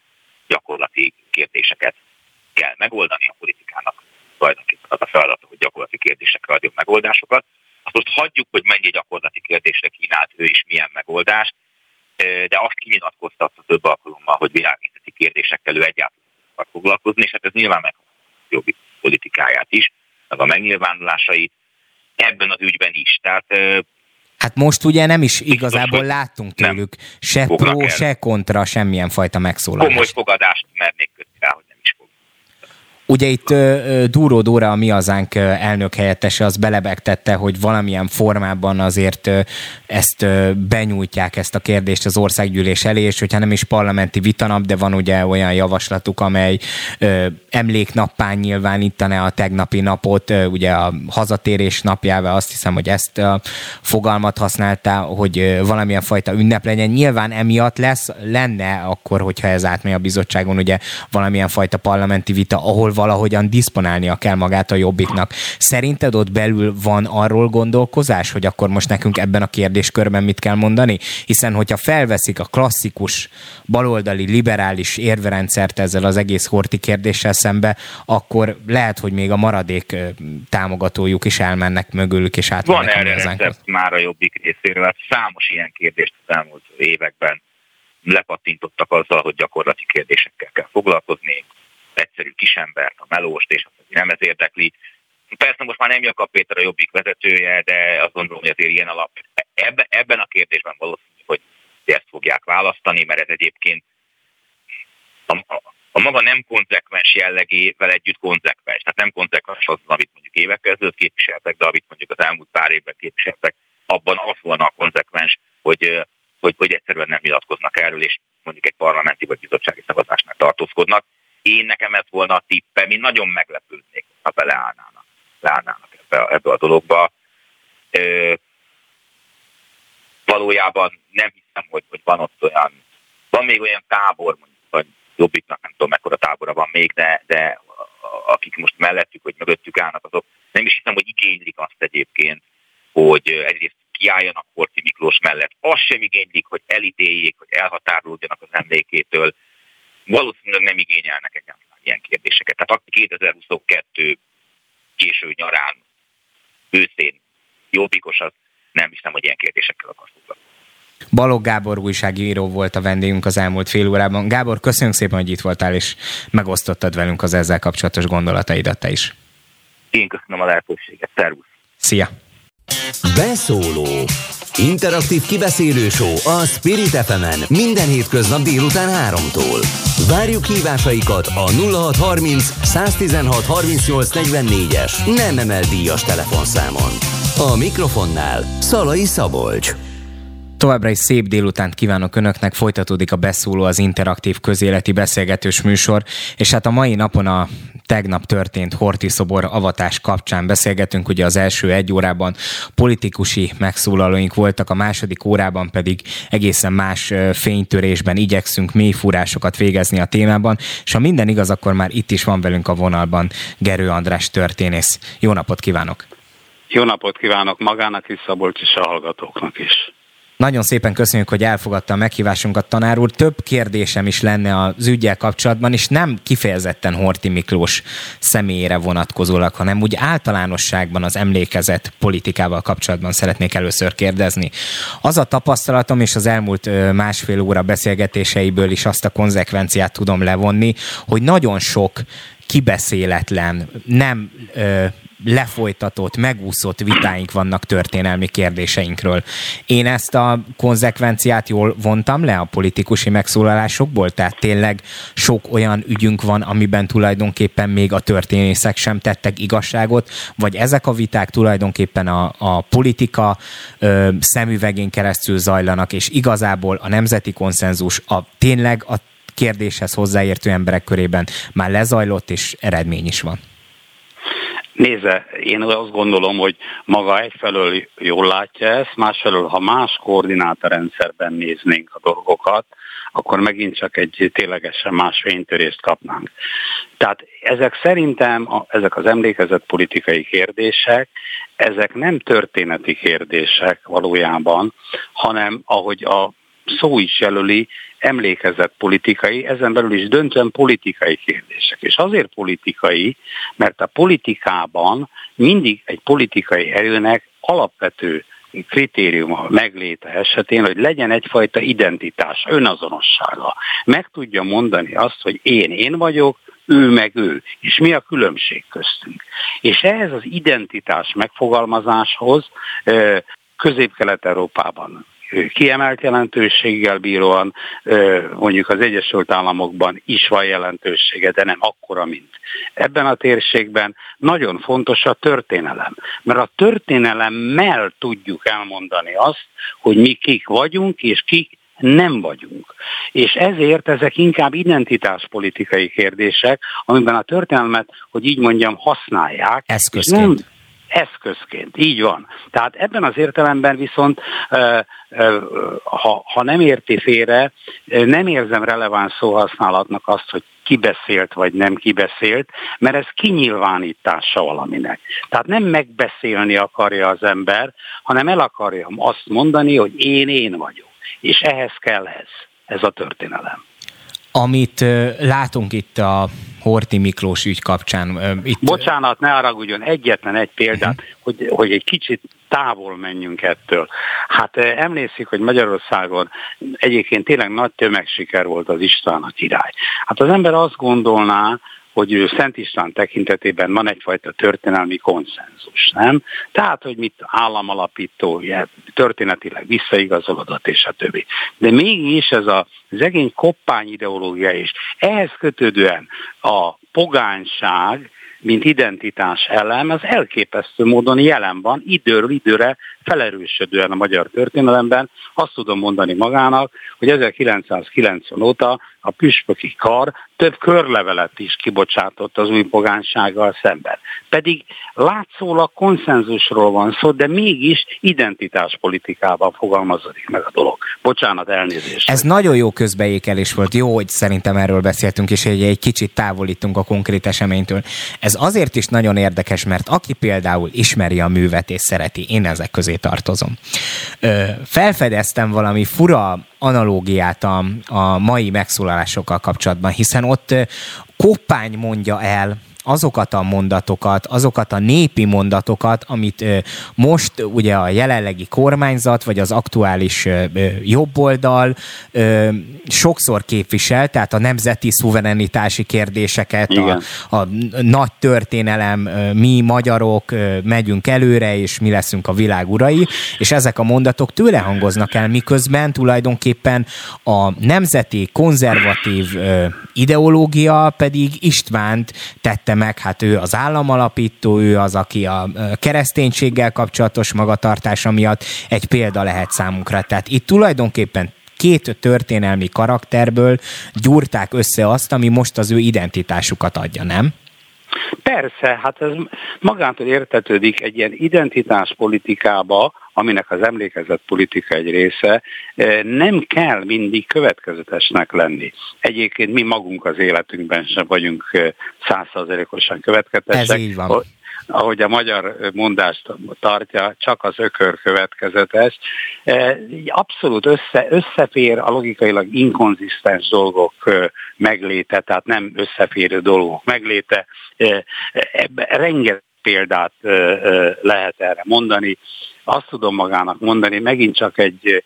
gyakorlati kérdéseket kell megoldani a politikának. Tulajdonképpen az a feladata, hogy gyakorlati kérdésekre adjuk megoldásokat. Azt most hagyjuk, hogy mennyi gyakorlati kérdésre kínált ő is milyen megoldást, de azt kinyilatkoztatta több alkalommal, hogy világnézeti kérdésekkel ő egyáltalán akar foglalkozni, és hát ez nyilván meg jogi politikáját is, meg a megnyilvánulásait ebben az ügyben is. Tehát Hát most ugye nem is igazából láttunk tőlük se pro, se kontra, semmilyen fajta megszólalást. Komoly fogadást mernék Ugye itt Dúró Dóra, a mi hazánk elnök helyettese, az belebegtette, hogy valamilyen formában azért ezt benyújtják ezt a kérdést az országgyűlés elé, és hogyha nem is parlamenti vitanap, de van ugye olyan javaslatuk, amely emléknappán nyilvánítaná a tegnapi napot, ugye a hazatérés napjával azt hiszem, hogy ezt a fogalmat használta, hogy valamilyen fajta ünnep legyen. Nyilván emiatt lesz, lenne akkor, hogyha ez átmegy a bizottságon, ugye valamilyen fajta parlamenti vita, ahol valahogyan diszponálnia kell magát a jobbiknak. Szerinted ott belül van arról gondolkozás, hogy akkor most nekünk ebben a kérdéskörben mit kell mondani? Hiszen, hogyha felveszik a klasszikus baloldali liberális érverendszert ezzel az egész horti kérdéssel szembe, akkor lehet, hogy még a maradék támogatójuk is elmennek mögülük, és átmennek Van erre recept már a jobbik részéről, hát számos ilyen kérdést az elmúlt években lepattintottak azzal, hogy gyakorlati kérdésekkel kell foglalkozni, egyszerű kisembert, a melóst, és azt nem ez érdekli. Persze most már nem Jakab Péter a jobbik vezetője, de azt gondolom, hogy azért ilyen alap. Ebben, ebben a kérdésben valószínű, hogy ezt fogják választani, mert ez egyébként a, a, a maga nem konzekvens jellegével együtt konzekvens. Tehát nem konzekvens az, amit mondjuk évekkel ezelőtt képviseltek, de amit mondjuk az elmúlt pár évben képviseltek, abban az volna a konzekvens, hogy, hogy, hogy egyszerűen nem nyilatkoznak erről, és mondjuk egy parlamenti vagy bizottsági szavazásnál tartózkodnak Én nekem ez volna a tippem, én nagyon meglepődnék, ha beleállnának, leállnának ebbe, ebbe a dologba. Ö, valójában nem hiszem, hogy, hogy van ott olyan, van még olyan tábor, mondjuk, vagy Jobbiknak nem tudom, mekkora tábora van még, de, de akik most mellettük, vagy mögöttük állnak, azok nem is hiszem, hogy igénylik azt egyébként, hogy egyrészt kiálljanak Horti Miklós mellett. Azt sem igénylik, hogy elítéljék, hogy elhatárolódjanak az emlékétől. Valószínűleg nem igényelnek egyáltalán ilyen kérdéseket. Tehát aki 2022 késő nyarán, őszén jobbikos, az nem hiszem, hogy ilyen kérdésekkel akar foglalkozni. Balog Gábor újságíró volt a vendégünk az elmúlt fél órában. Gábor, köszönjük szépen, hogy itt voltál, és megosztottad velünk az ezzel kapcsolatos gondolataidat te is. Én köszönöm a lehetőséget. Szervusz! Szia! Beszóló Interaktív kibeszélő a Spirit fm minden hétköznap délután 3-tól. Várjuk hívásaikat a 0630 116 38 44-es nem emel díjas telefonszámon. A mikrofonnál Szalai Szabolcs. Továbbra is szép délutánt kívánok Önöknek, folytatódik a beszóló az interaktív közéleti beszélgetős műsor, és hát a mai napon a tegnap történt Horti szobor avatás kapcsán beszélgetünk, ugye az első egy órában politikusi megszólalóink voltak, a második órában pedig egészen más fénytörésben igyekszünk mélyfúrásokat végezni a témában, és ha minden igaz, akkor már itt is van velünk a vonalban Gerő András történész. Jó napot kívánok! Jó napot kívánok magának is, Szabolcs és a hallgatóknak is. Nagyon szépen köszönjük, hogy elfogadta a meghívásunkat, tanár úr. Több kérdésem is lenne az ügyel kapcsolatban, és nem kifejezetten Horti Miklós személyére vonatkozólag, hanem úgy általánosságban az emlékezet politikával kapcsolatban szeretnék először kérdezni. Az a tapasztalatom, és az elmúlt másfél óra beszélgetéseiből is azt a konzekvenciát tudom levonni, hogy nagyon sok kibeszéletlen, nem ö, lefolytatott, megúszott vitáink vannak történelmi kérdéseinkről. Én ezt a konzekvenciát jól vontam le a politikusi megszólalásokból, tehát tényleg sok olyan ügyünk van, amiben tulajdonképpen még a történészek sem tettek igazságot, vagy ezek a viták tulajdonképpen a, a politika ö, szemüvegén keresztül zajlanak, és igazából a nemzeti konszenzus a tényleg a kérdéshez hozzáértő emberek körében már lezajlott, és eredmény is van. Nézze, én azt gondolom, hogy maga egyfelől jól látja ezt, másfelől, ha más koordinátorrendszerben néznénk a dolgokat, akkor megint csak egy ténylegesen más fénytörést kapnánk. Tehát ezek szerintem, ezek az emlékezett politikai kérdések, ezek nem történeti kérdések valójában, hanem ahogy a szó is jelöli, emlékezett politikai, ezen belül is döntően politikai kérdések. És azért politikai, mert a politikában mindig egy politikai erőnek alapvető kritérium a megléte esetén, hogy legyen egyfajta identitás, önazonossága. Meg tudja mondani azt, hogy én én vagyok, ő meg ő, és mi a különbség köztünk. És ehhez az identitás megfogalmazáshoz Közép-Kelet-Európában kiemelt jelentőséggel bíróan, mondjuk az Egyesült Államokban is van jelentősége, de nem akkora, mint ebben a térségben. Nagyon fontos a történelem, mert a történelemmel tudjuk elmondani azt, hogy mi kik vagyunk, és kik nem vagyunk. És ezért ezek inkább identitáspolitikai kérdések, amiben a történelmet, hogy így mondjam, használják. Eszközként. Nem, eszközként, így van. Tehát ebben az értelemben viszont, ha, ha nem érti félre, nem érzem releváns szóhasználatnak azt, hogy kibeszélt vagy nem kibeszélt, mert ez kinyilvánítása valaminek. Tehát nem megbeszélni akarja az ember, hanem el akarja azt mondani, hogy én én vagyok. És ehhez kell ez, ez a történelem. Amit látunk itt a Horti Miklós ügy kapcsán. Itt... Bocsánat, ne haragudjon, egyetlen egy példát, uh-huh. hogy, hogy egy kicsit távol menjünk ettől. Hát emlékszik, hogy Magyarországon egyébként tényleg nagy tömegsiker volt az István a király. Hát az ember azt gondolná, hogy Szent István tekintetében van egyfajta történelmi konszenzus, nem? Tehát, hogy mit államalapító, történetileg visszaigazolódott, és a többi. De mégis ez a, az egény koppány ideológia is. Ehhez kötődően a pogányság, mint identitás elem, az elképesztő módon jelen van, időről időre felerősödően a magyar történelemben. Azt tudom mondani magának, hogy 1990 óta a püspöki kar több körlevelet is kibocsátott az új pogánsággal szemben. Pedig látszólag konszenzusról van szó, de mégis identitáspolitikában fogalmazódik meg a dolog. Bocsánat, elnézést. Ez nagyon jó közbeékelés volt. Jó, hogy szerintem erről beszéltünk, és egy, egy kicsit távolítunk a konkrét eseménytől. Ez azért is nagyon érdekes, mert aki például ismeri a művet és szereti, én ezek közé tartozom. Felfedeztem valami fura analógiát a, a mai megszólalásokkal kapcsolatban, hiszen ott Koppány mondja el azokat a mondatokat, azokat a népi mondatokat, amit most ugye a jelenlegi kormányzat, vagy az aktuális jobboldal sokszor képvisel, tehát a nemzeti szuverenitási kérdéseket, a, a nagy történelem, mi magyarok megyünk előre, és mi leszünk a világ urai, és ezek a mondatok tőle hangoznak el, miközben tulajdonképpen a nemzeti konzervatív ideológia pedig Istvánt tette meg, hát ő az államalapító, ő az, aki a kereszténységgel kapcsolatos magatartása miatt egy példa lehet számunkra. Tehát itt tulajdonképpen két történelmi karakterből gyúrták össze azt, ami most az ő identitásukat adja, nem? Persze, hát ez magától értetődik egy ilyen identitáspolitikába, aminek az emlékezett politika egy része, eh, nem kell mindig következetesnek lenni. Egyébként mi magunk az életünkben sem vagyunk eh, százszerzelékosan következetesek. Ez így van ahogy a magyar mondást tartja, csak az ökör következetes. Eh, abszolút össze, összefér a logikailag inkonzisztens dolgok megléte, tehát nem összeférő dolgok megléte. Ebbe rengeteg példát lehet erre mondani azt tudom magának mondani, megint csak egy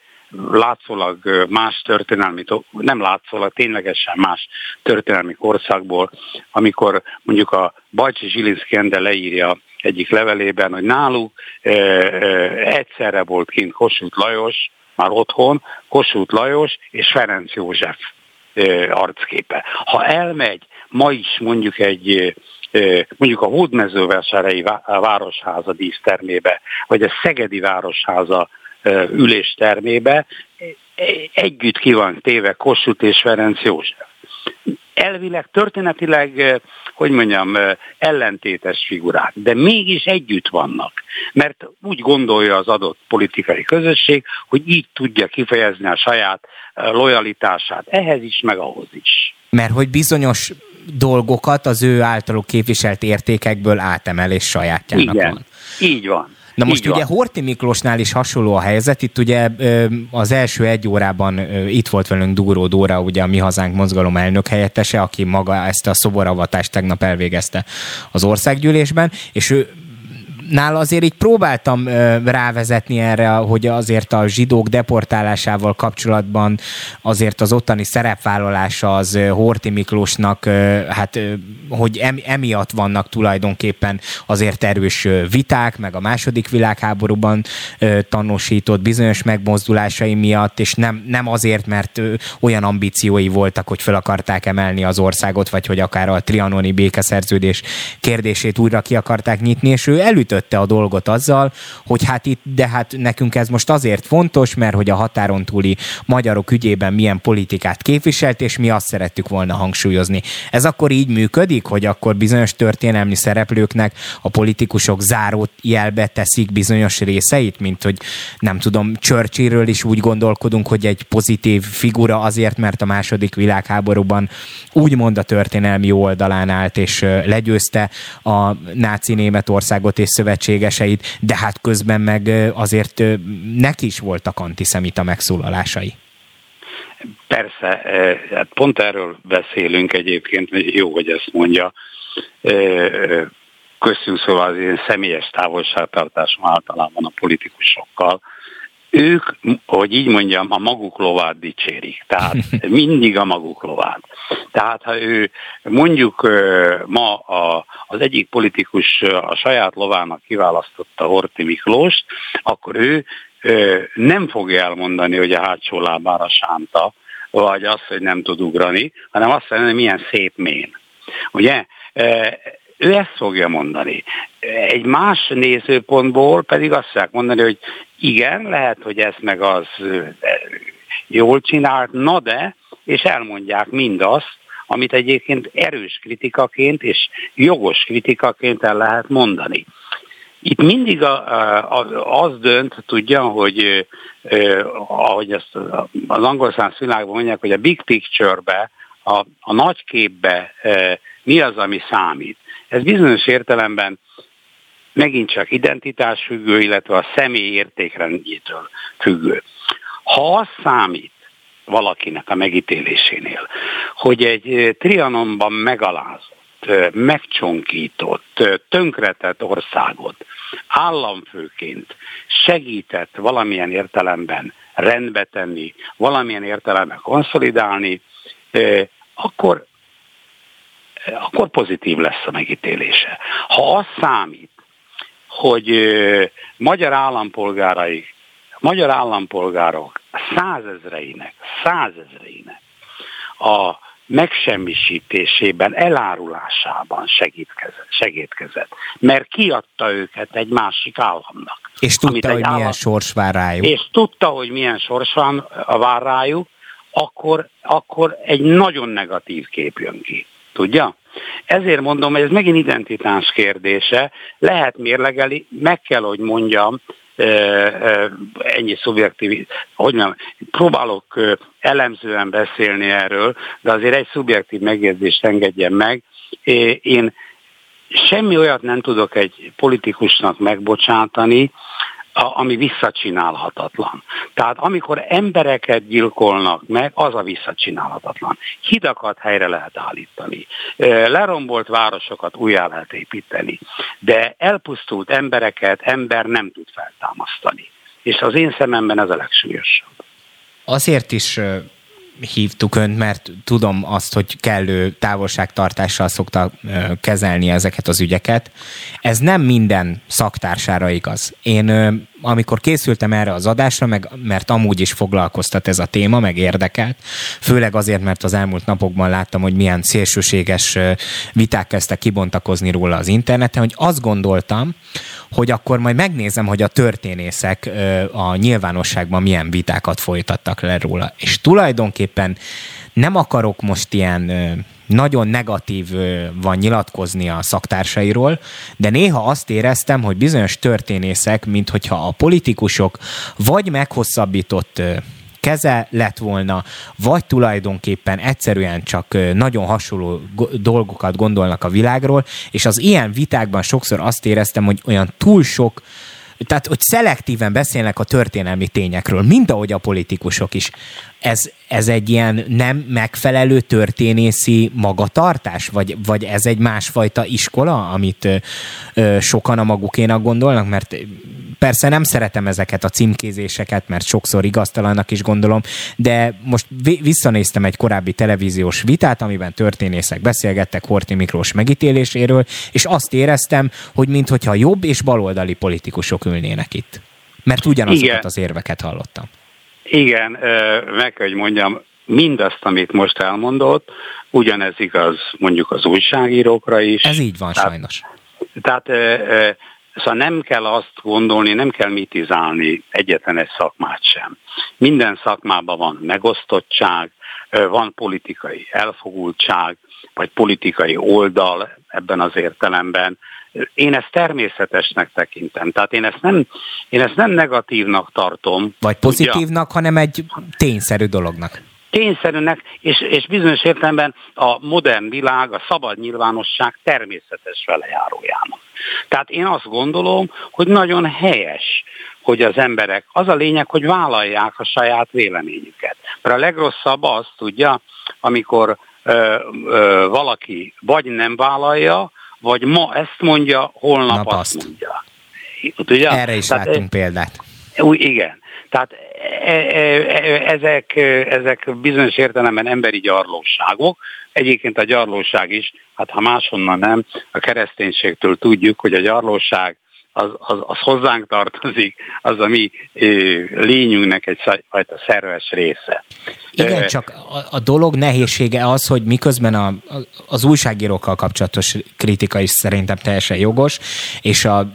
látszólag más történelmi, nem látszólag, ténylegesen más történelmi korszakból, amikor mondjuk a Bajcsi Zsilinszki Ende leírja egyik levelében, hogy náluk e, e, egyszerre volt kint Kossuth Lajos, már otthon, Kossuth Lajos és Ferenc József e, arcképe. Ha elmegy ma is mondjuk egy mondjuk a Hódmezővásárhelyi Városháza dísztermébe, vagy a Szegedi Városháza üléstermébe, együtt ki van téve Kossuth és Ferenc József. Elvileg, történetileg, hogy mondjam, ellentétes figurák, de mégis együtt vannak. Mert úgy gondolja az adott politikai közösség, hogy így tudja kifejezni a saját lojalitását. Ehhez is, meg ahhoz is. Mert hogy bizonyos dolgokat az ő általuk képviselt értékekből átemelés sajátjának Igen, van. így van. Na most Így ugye van. Horti Miklósnál is hasonló a helyzet, itt ugye az első egy órában itt volt velünk Dúró Dóra, ugye a Mi Hazánk mozgalom elnök helyettese, aki maga ezt a szoboravatást tegnap elvégezte az országgyűlésben, és ő nála azért így próbáltam rávezetni erre, hogy azért a zsidók deportálásával kapcsolatban azért az ottani szerepvállalása az Horti Miklósnak, hát hogy emiatt vannak tulajdonképpen azért erős viták, meg a második világháborúban tanúsított bizonyos megmozdulásai miatt, és nem, nem azért, mert olyan ambíciói voltak, hogy fel akarták emelni az országot, vagy hogy akár a trianoni békeszerződés kérdését újra ki akarták nyitni, és ő elütött ütötte a dolgot azzal, hogy hát itt, de hát nekünk ez most azért fontos, mert hogy a határon túli magyarok ügyében milyen politikát képviselt, és mi azt szerettük volna hangsúlyozni. Ez akkor így működik, hogy akkor bizonyos történelmi szereplőknek a politikusok zárót jelbe teszik bizonyos részeit, mint hogy nem tudom, Churchillről is úgy gondolkodunk, hogy egy pozitív figura azért, mert a második világháborúban úgymond a történelmi oldalán állt, és legyőzte a náci Németországot és szövetségeseit, de hát közben meg azért neki is voltak antiszemita megszólalásai. Persze, hát pont erről beszélünk egyébként, jó, hogy ezt mondja. Köztünk szóval az én személyes távolságtartásom általában a politikusokkal, ők, hogy így mondjam, a maguk lovát dicsérik. Tehát mindig a maguk lovát. Tehát ha ő mondjuk ma a, az egyik politikus a saját lovának kiválasztotta Horti Miklóst, akkor ő nem fogja elmondani, hogy a hátsó lábára sánta, vagy azt, hogy nem tud ugrani, hanem azt mondja, hogy milyen szép mén. Ugye? ő ezt fogja mondani. Egy más nézőpontból pedig azt fogják mondani, hogy igen, lehet, hogy ez meg az jól csinált, na de, és elmondják mindazt, amit egyébként erős kritikaként és jogos kritikaként el lehet mondani. Itt mindig a, a, az dönt, tudja, hogy eh, ahogy ezt az angol száz világban mondják, hogy a big picture-be, a, a nagy képbe eh, mi az, ami számít. Ez bizonyos értelemben megint csak identitás függő, illetve a személy értékrendjétől függő. Ha az számít valakinek a megítélésénél, hogy egy trianonban megalázott, megcsonkított, tönkretett országot államfőként segített valamilyen értelemben rendbe tenni, valamilyen értelemben konszolidálni, akkor, akkor pozitív lesz a megítélése. Ha az számít, hogy magyar állampolgárai, magyar állampolgárok százezreinek, százezreinek a megsemmisítésében, elárulásában segítkezett, segítkezett. Mert kiadta őket egy másik államnak. És tudta, hogy állam, milyen sors vár rájuk. És tudta, hogy milyen sors van, vár rájuk, akkor, akkor egy nagyon negatív kép jön ki. Tudja? Ezért mondom, hogy ez megint identitás kérdése, lehet mérlegeli, meg kell, hogy mondjam, ennyi szubjektív, hogy nem, próbálok elemzően beszélni erről, de azért egy szubjektív megjegyzést engedjen meg. Én semmi olyat nem tudok egy politikusnak megbocsátani, ami visszacsinálhatatlan. Tehát amikor embereket gyilkolnak meg, az a visszacsinálhatatlan. Hidakat helyre lehet állítani, lerombolt városokat újjá lehet építeni, de elpusztult embereket ember nem tud feltámasztani. És az én szememben ez a legsúlyosabb. Azért is hívtuk önt, mert tudom azt, hogy kellő távolságtartással szokta kezelni ezeket az ügyeket. Ez nem minden szaktársára igaz. Én amikor készültem erre az adásra, meg, mert amúgy is foglalkoztat ez a téma, meg érdekelt, főleg azért, mert az elmúlt napokban láttam, hogy milyen szélsőséges viták kezdtek kibontakozni róla az interneten, hogy azt gondoltam, hogy akkor majd megnézem, hogy a történészek a nyilvánosságban milyen vitákat folytattak le róla. És tulajdonképpen nem akarok most ilyen nagyon negatív van nyilatkozni a szaktársairól, de néha azt éreztem, hogy bizonyos történészek, mint hogyha a politikusok vagy meghosszabbított keze lett volna, vagy tulajdonképpen egyszerűen csak nagyon hasonló dolgokat gondolnak a világról, és az ilyen vitákban sokszor azt éreztem, hogy olyan túl sok tehát, hogy szelektíven beszélnek a történelmi tényekről, mint ahogy a politikusok is. Ez, ez egy ilyen nem megfelelő történészi magatartás, vagy, vagy ez egy másfajta iskola, amit ö, sokan a magukénak gondolnak, mert persze nem szeretem ezeket a címkézéseket, mert sokszor igaztalannak is gondolom, de most visszanéztem egy korábbi televíziós vitát, amiben történészek beszélgettek Horti Miklós megítéléséről, és azt éreztem, hogy minthogyha jobb és baloldali politikusok ülnének itt. Mert ugyanazokat Igen. az érveket hallottam. Igen, meg kell, hogy mondjam, mindazt, amit most elmondott, ugyanez igaz mondjuk az újságírókra is. Ez így van tehát, sajnos. Tehát Szóval nem kell azt gondolni, nem kell mitizálni egyetlen egy szakmát sem. Minden szakmában van megosztottság, van politikai elfogultság, vagy politikai oldal ebben az értelemben. Én ezt természetesnek tekintem. Tehát én ezt nem, én ezt nem negatívnak tartom. Vagy pozitívnak, ugye, hanem egy tényszerű dolognak tényszerűnek, és, és bizonyos értelemben a modern világ, a szabad nyilvánosság természetes velejárójának. Tehát én azt gondolom, hogy nagyon helyes, hogy az emberek, az a lényeg, hogy vállalják a saját véleményüket. Mert a legrosszabb az, tudja, amikor ö, ö, valaki vagy nem vállalja, vagy ma ezt mondja, holnap Nap azt, azt mondja. Ugye? Erre is Tehát, láttunk példát. Úgy, igen. Tehát e, e, e, ezek, ezek bizonyos értelemben emberi gyarlóságok. Egyébként a gyarlóság is, hát ha máshonnan nem, a kereszténységtől tudjuk, hogy a gyarlóság az, az, az hozzánk tartozik, az a mi lényünknek egy fajta szerves része. Igen, csak a, a dolog nehézsége az, hogy miközben a, az újságírókkal kapcsolatos kritika is szerintem teljesen jogos, és a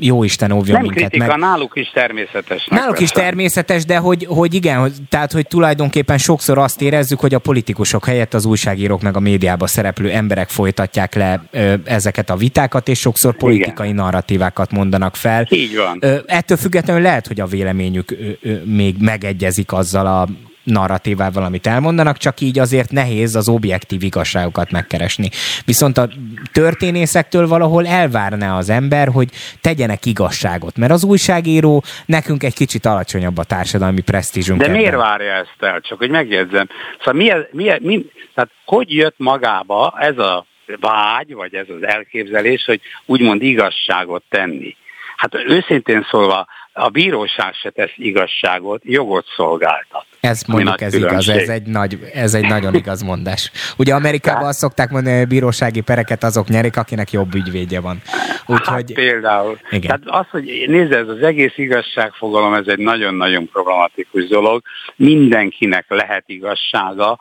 jó Isten óvjon Nem minket kritika, meg. náluk is természetes. Náluk is természetes, de hogy, hogy igen, hogy, tehát hogy tulajdonképpen sokszor azt érezzük, hogy a politikusok helyett az újságírók meg a médiában szereplő emberek folytatják le ö, ezeket a vitákat, és sokszor politikai igen. narratívákat mondanak fel. Így van. Ö, ettől függetlenül lehet, hogy a véleményük ö, ö, még megegyezik azzal a narratívával, amit elmondanak, csak így azért nehéz az objektív igazságokat megkeresni. Viszont a történészektől valahol elvárná az ember, hogy tegyenek igazságot, mert az újságíró nekünk egy kicsit alacsonyabb a társadalmi presztízsünk. De ebben. miért várja ezt el? Csak hogy megjegyzem. Szóval mi, mi, mi, tehát hogy jött magába ez a vágy, vagy ez az elképzelés, hogy úgymond igazságot tenni? Hát őszintén szólva, a bíróság se tesz igazságot, jogot szolgáltat. Ez mondjuk ez igaz, ez egy, nagy, ez egy nagyon igaz mondás. Ugye Amerikában azt szokták mondani, hogy a bírósági pereket azok nyerik, akinek jobb ügyvédje van. Úgyhogy, hát például. Igen. Tehát az, hogy nézd, ez az egész igazságfogalom, ez egy nagyon-nagyon problematikus dolog. Mindenkinek lehet igazsága.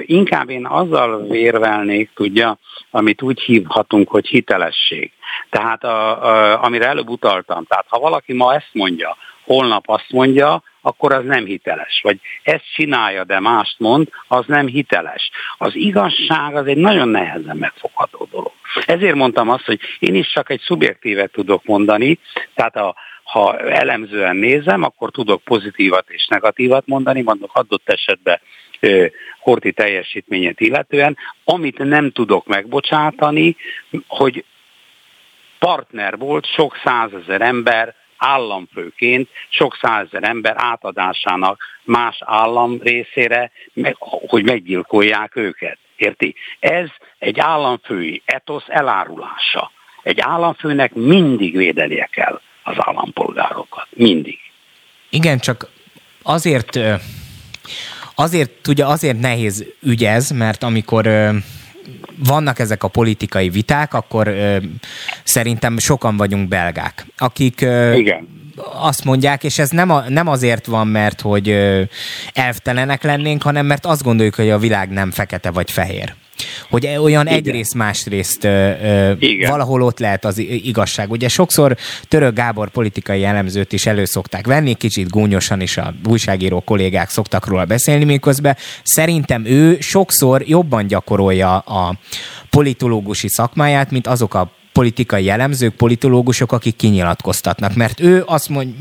Inkább én azzal vérvelnék, tudja, amit úgy hívhatunk, hogy hitelesség. Tehát a, a, amire előbb utaltam, tehát ha valaki ma ezt mondja, holnap azt mondja, akkor az nem hiteles. Vagy ezt csinálja, de mást mond, az nem hiteles. Az igazság az egy nagyon nehezen megfogható dolog. Ezért mondtam azt, hogy én is csak egy szubjektívet tudok mondani, tehát a, ha elemzően nézem, akkor tudok pozitívat és negatívat mondani, mondok adott esetben Horti teljesítményét illetően, amit nem tudok megbocsátani, hogy partner volt sok százezer ember államfőként sok százezer ember átadásának más állam részére, hogy meggyilkolják őket. Érti? Ez egy államfői etosz elárulása. Egy államfőnek mindig védenie kell az állampolgárokat. Mindig. Igen, csak azért azért, tudja, azért nehéz ügy ez, mert amikor vannak ezek a politikai viták, akkor ö, szerintem sokan vagyunk belgák, akik ö, Igen azt mondják, és ez nem, a, nem azért van, mert hogy ö, elvtelenek lennénk, hanem mert azt gondoljuk, hogy a világ nem fekete vagy fehér. Hogy e- olyan Igen. egyrészt, másrészt ö, ö, valahol ott lehet az igazság. Ugye sokszor Török Gábor politikai elemzőt is előszokták venni, kicsit gúnyosan is a újságíró kollégák szoktak róla beszélni, miközben szerintem ő sokszor jobban gyakorolja a politológusi szakmáját, mint azok a politikai jellemzők, politológusok, akik kinyilatkoztatnak, mert ő azt mond,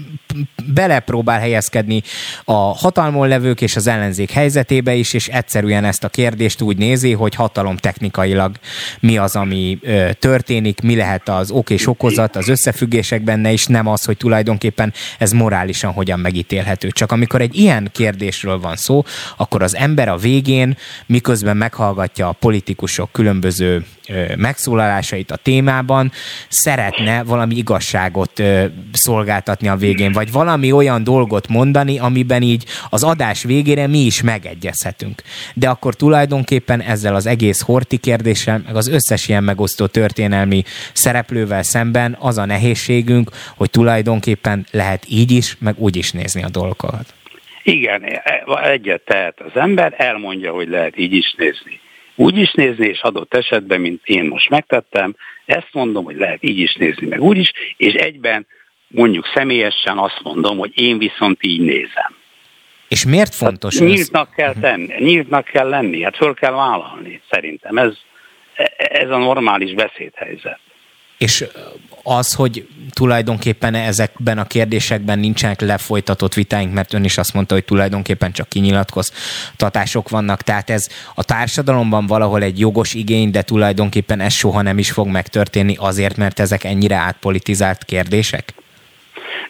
belepróbál helyezkedni a hatalmon levők és az ellenzék helyzetébe is, és egyszerűen ezt a kérdést úgy nézi, hogy hatalom technikailag mi az, ami ö, történik, mi lehet az ok és okozat, az összefüggések benne, és nem az, hogy tulajdonképpen ez morálisan hogyan megítélhető. Csak amikor egy ilyen kérdésről van szó, akkor az ember a végén, miközben meghallgatja a politikusok különböző megszólalásait a témában, szeretne valami igazságot szolgáltatni a végén, vagy valami olyan dolgot mondani, amiben így az adás végére mi is megegyezhetünk. De akkor tulajdonképpen ezzel az egész horti kérdéssel, meg az összes ilyen megosztó történelmi szereplővel szemben az a nehézségünk, hogy tulajdonképpen lehet így is, meg úgy is nézni a dolgokat. Igen, egyet tehet az ember, elmondja, hogy lehet így is nézni. Úgy is nézni, és adott esetben, mint én most megtettem, ezt mondom, hogy lehet így is nézni, meg úgy is, és egyben mondjuk személyesen azt mondom, hogy én viszont így nézem. És miért fontos hát, ez? Nyíltnak kell tenni, nyíltnak kell lenni, hát föl kell vállalni, szerintem. Ez, ez a normális beszédhelyzet. És az, hogy tulajdonképpen ezekben a kérdésekben nincsenek lefolytatott vitáink, mert ön is azt mondta, hogy tulajdonképpen csak kinyilatkoztatások vannak, tehát ez a társadalomban valahol egy jogos igény, de tulajdonképpen ez soha nem is fog megtörténni azért, mert ezek ennyire átpolitizált kérdések?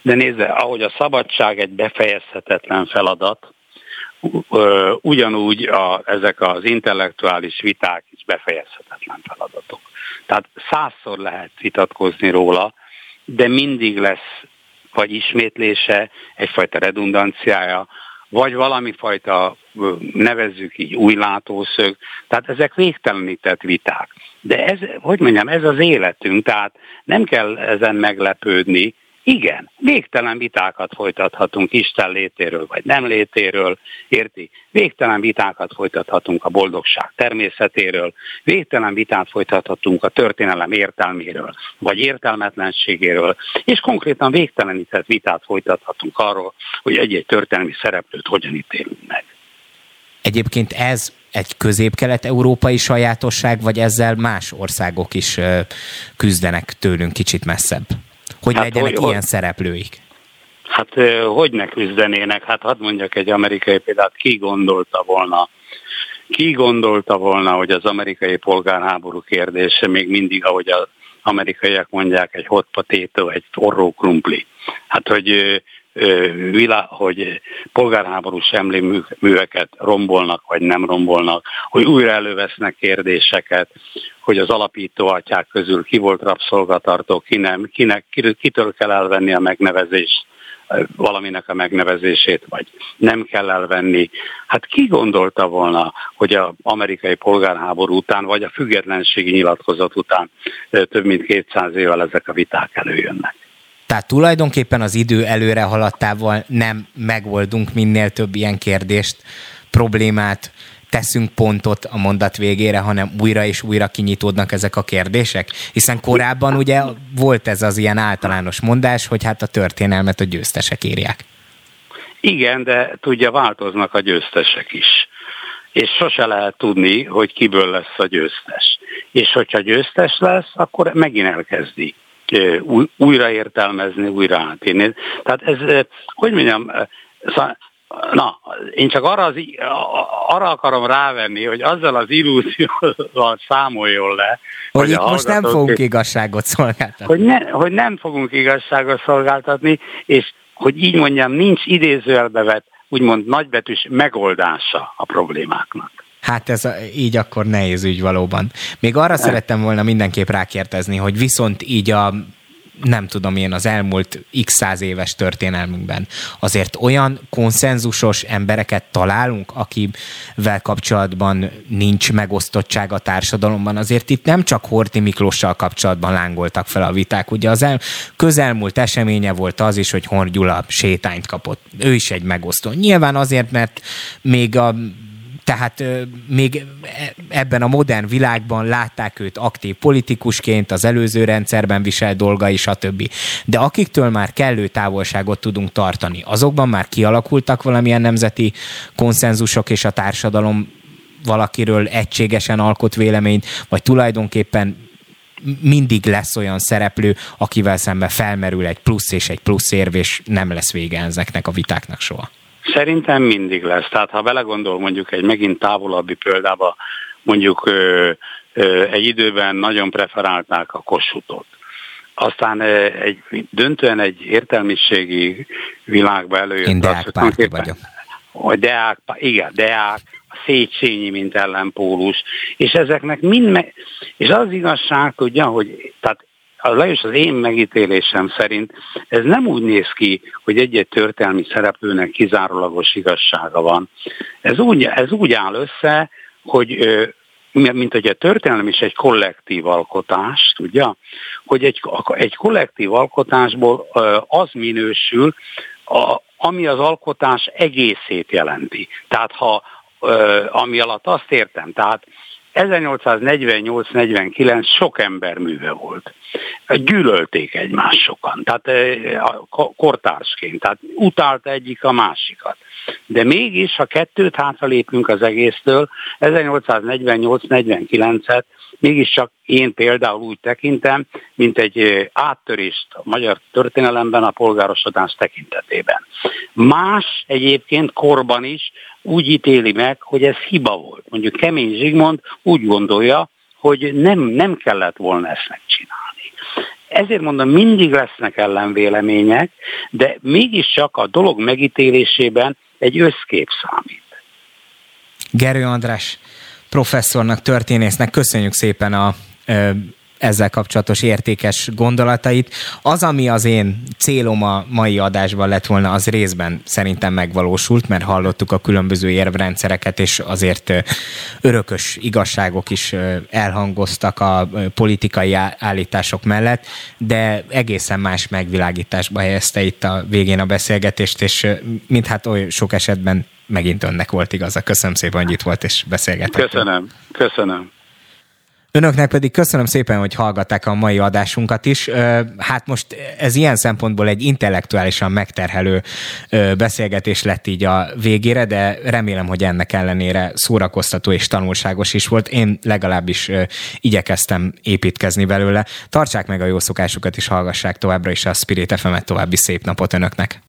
De nézze, ahogy a szabadság egy befejezhetetlen feladat, ugyanúgy a, ezek az intellektuális viták is befejezhetetlen feladatok. Tehát százszor lehet vitatkozni róla, de mindig lesz vagy ismétlése, egyfajta redundanciája, vagy valami fajta, nevezzük így, új látószög. Tehát ezek végtelenített viták. De ez, hogy mondjam, ez az életünk, tehát nem kell ezen meglepődni, Igen, végtelen vitákat folytathatunk Isten létéről, vagy nem létéről, érti? Végtelen vitákat folytathatunk a boldogság természetéről, végtelen vitát folytathatunk a történelem értelméről, vagy értelmetlenségéről, és konkrétan végtelenített vitát folytathatunk arról, hogy egy-egy történelmi szereplőt hogyan ítélünk meg. Egyébként ez egy közép-kelet-európai sajátosság, vagy ezzel más országok is küzdenek tőlünk kicsit messzebb? Hogy hát legyenek hogy, ilyen szereplőik? Hát hogy ne küzdenének? Hát hadd mondjak egy amerikai példát, ki gondolta volna, ki gondolta volna, hogy az amerikai polgárháború kérdése még mindig, ahogy az amerikaiak mondják, egy hot potato, egy forró krumpli. Hát, hogy vilá, hogy polgárháborús emléműveket rombolnak, vagy nem rombolnak, hogy újra elővesznek kérdéseket, hogy az alapító atyák közül ki volt rabszolgatartó, ki nem, kinek, kitől kell elvenni a megnevezést, valaminek a megnevezését, vagy nem kell elvenni. Hát ki gondolta volna, hogy az amerikai polgárháború után, vagy a függetlenségi nyilatkozat után több mint 200 évvel ezek a viták előjönnek? Tehát tulajdonképpen az idő előre haladtával nem megoldunk minél több ilyen kérdést, problémát, teszünk pontot a mondat végére, hanem újra és újra kinyitódnak ezek a kérdések? Hiszen korábban ugye volt ez az ilyen általános mondás, hogy hát a történelmet a győztesek írják. Igen, de tudja, változnak a győztesek is. És sose lehet tudni, hogy kiből lesz a győztes. És hogyha győztes lesz, akkor megint elkezdi újraértelmezni, újra átírni. Tehát ez, hogy mondjam, Na, én csak arra, az, arra akarom rávenni, hogy azzal az illúzióval számoljon le. Hogy, hogy itt most nem fogunk igazságot szolgáltatni. Hogy, ne, hogy nem fogunk igazságot szolgáltatni, és hogy így mondjam, nincs idézőjelbe vett, úgymond nagybetűs megoldása a problémáknak. Hát ez a, így akkor nehéz ügy valóban. Még arra ne. szerettem volna mindenképp rákérdezni, hogy viszont így a nem tudom én, az elmúlt x száz éves történelmünkben azért olyan konszenzusos embereket találunk, akivel kapcsolatban nincs megosztottság a társadalomban. Azért itt nem csak Horti Miklóssal kapcsolatban lángoltak fel a viták. Ugye az el, közelmúlt eseménye volt az is, hogy Horn Gyula sétányt kapott. Ő is egy megosztó. Nyilván azért, mert még a tehát még e, ebben a modern világban látták őt aktív politikusként, az előző rendszerben viselt dolgai, stb. De akiktől már kellő távolságot tudunk tartani, azokban már kialakultak valamilyen nemzeti konszenzusok, és a társadalom valakiről egységesen alkot véleményt, vagy tulajdonképpen mindig lesz olyan szereplő, akivel szemben felmerül egy plusz és egy plusz érv, és nem lesz vége ezeknek a vitáknak soha. Szerintem mindig lesz. Tehát ha belegondol mondjuk egy megint távolabbi példába, mondjuk ö, ö, egy időben nagyon preferálták a kosutot. Aztán egy, döntően egy értelmiségi világba előjött. Én Deák párti vagyok. A Deák, igen, Deák, a Széchenyi, mint ellenpólus, és ezeknek mind, me- és az igazság, tudja, hogy tehát legalábbis az én megítélésem szerint ez nem úgy néz ki, hogy egy-egy történelmi szereplőnek kizárólagos igazsága van. Ez úgy, ez úgy áll össze, hogy mint hogy a történelem is egy kollektív alkotás, tudja, hogy egy, egy kollektív alkotásból az minősül, ami az alkotás egészét jelenti. Tehát ha, ami alatt azt értem, tehát 1848-49 sok ember műve volt. Gyűlölték egymást sokan, tehát kortársként, tehát utálta egyik a másikat. De mégis, ha kettőt hátralépünk az egésztől, 1848-49-et mégiscsak én például úgy tekintem, mint egy áttörést a magyar történelemben a polgárosodás tekintetében. Más egyébként korban is úgy ítéli meg, hogy ez hiba volt. Mondjuk Kemény Zsigmond úgy gondolja, hogy nem, nem kellett volna ezt megcsinálni. Ezért mondom, mindig lesznek ellenvélemények, de mégiscsak a dolog megítélésében egy összkép számít. Gerő András professzornak, történésznek köszönjük szépen a ezzel kapcsolatos értékes gondolatait. Az, ami az én célom a mai adásban lett volna, az részben szerintem megvalósult, mert hallottuk a különböző érvrendszereket, és azért örökös igazságok is elhangoztak a politikai állítások mellett, de egészen más megvilágításba helyezte itt a végén a beszélgetést, és mint hát oly sok esetben megint önnek volt igaza. Köszönöm szépen, hogy itt volt és beszélgetett. Köszönöm, köszönöm. Önöknek pedig köszönöm szépen, hogy hallgatták a mai adásunkat is. Hát most ez ilyen szempontból egy intellektuálisan megterhelő beszélgetés lett így a végére, de remélem, hogy ennek ellenére szórakoztató és tanulságos is volt. Én legalábbis igyekeztem építkezni belőle. Tartsák meg a jó szokásukat és hallgassák továbbra is a Spirit FM-et. További szép napot Önöknek!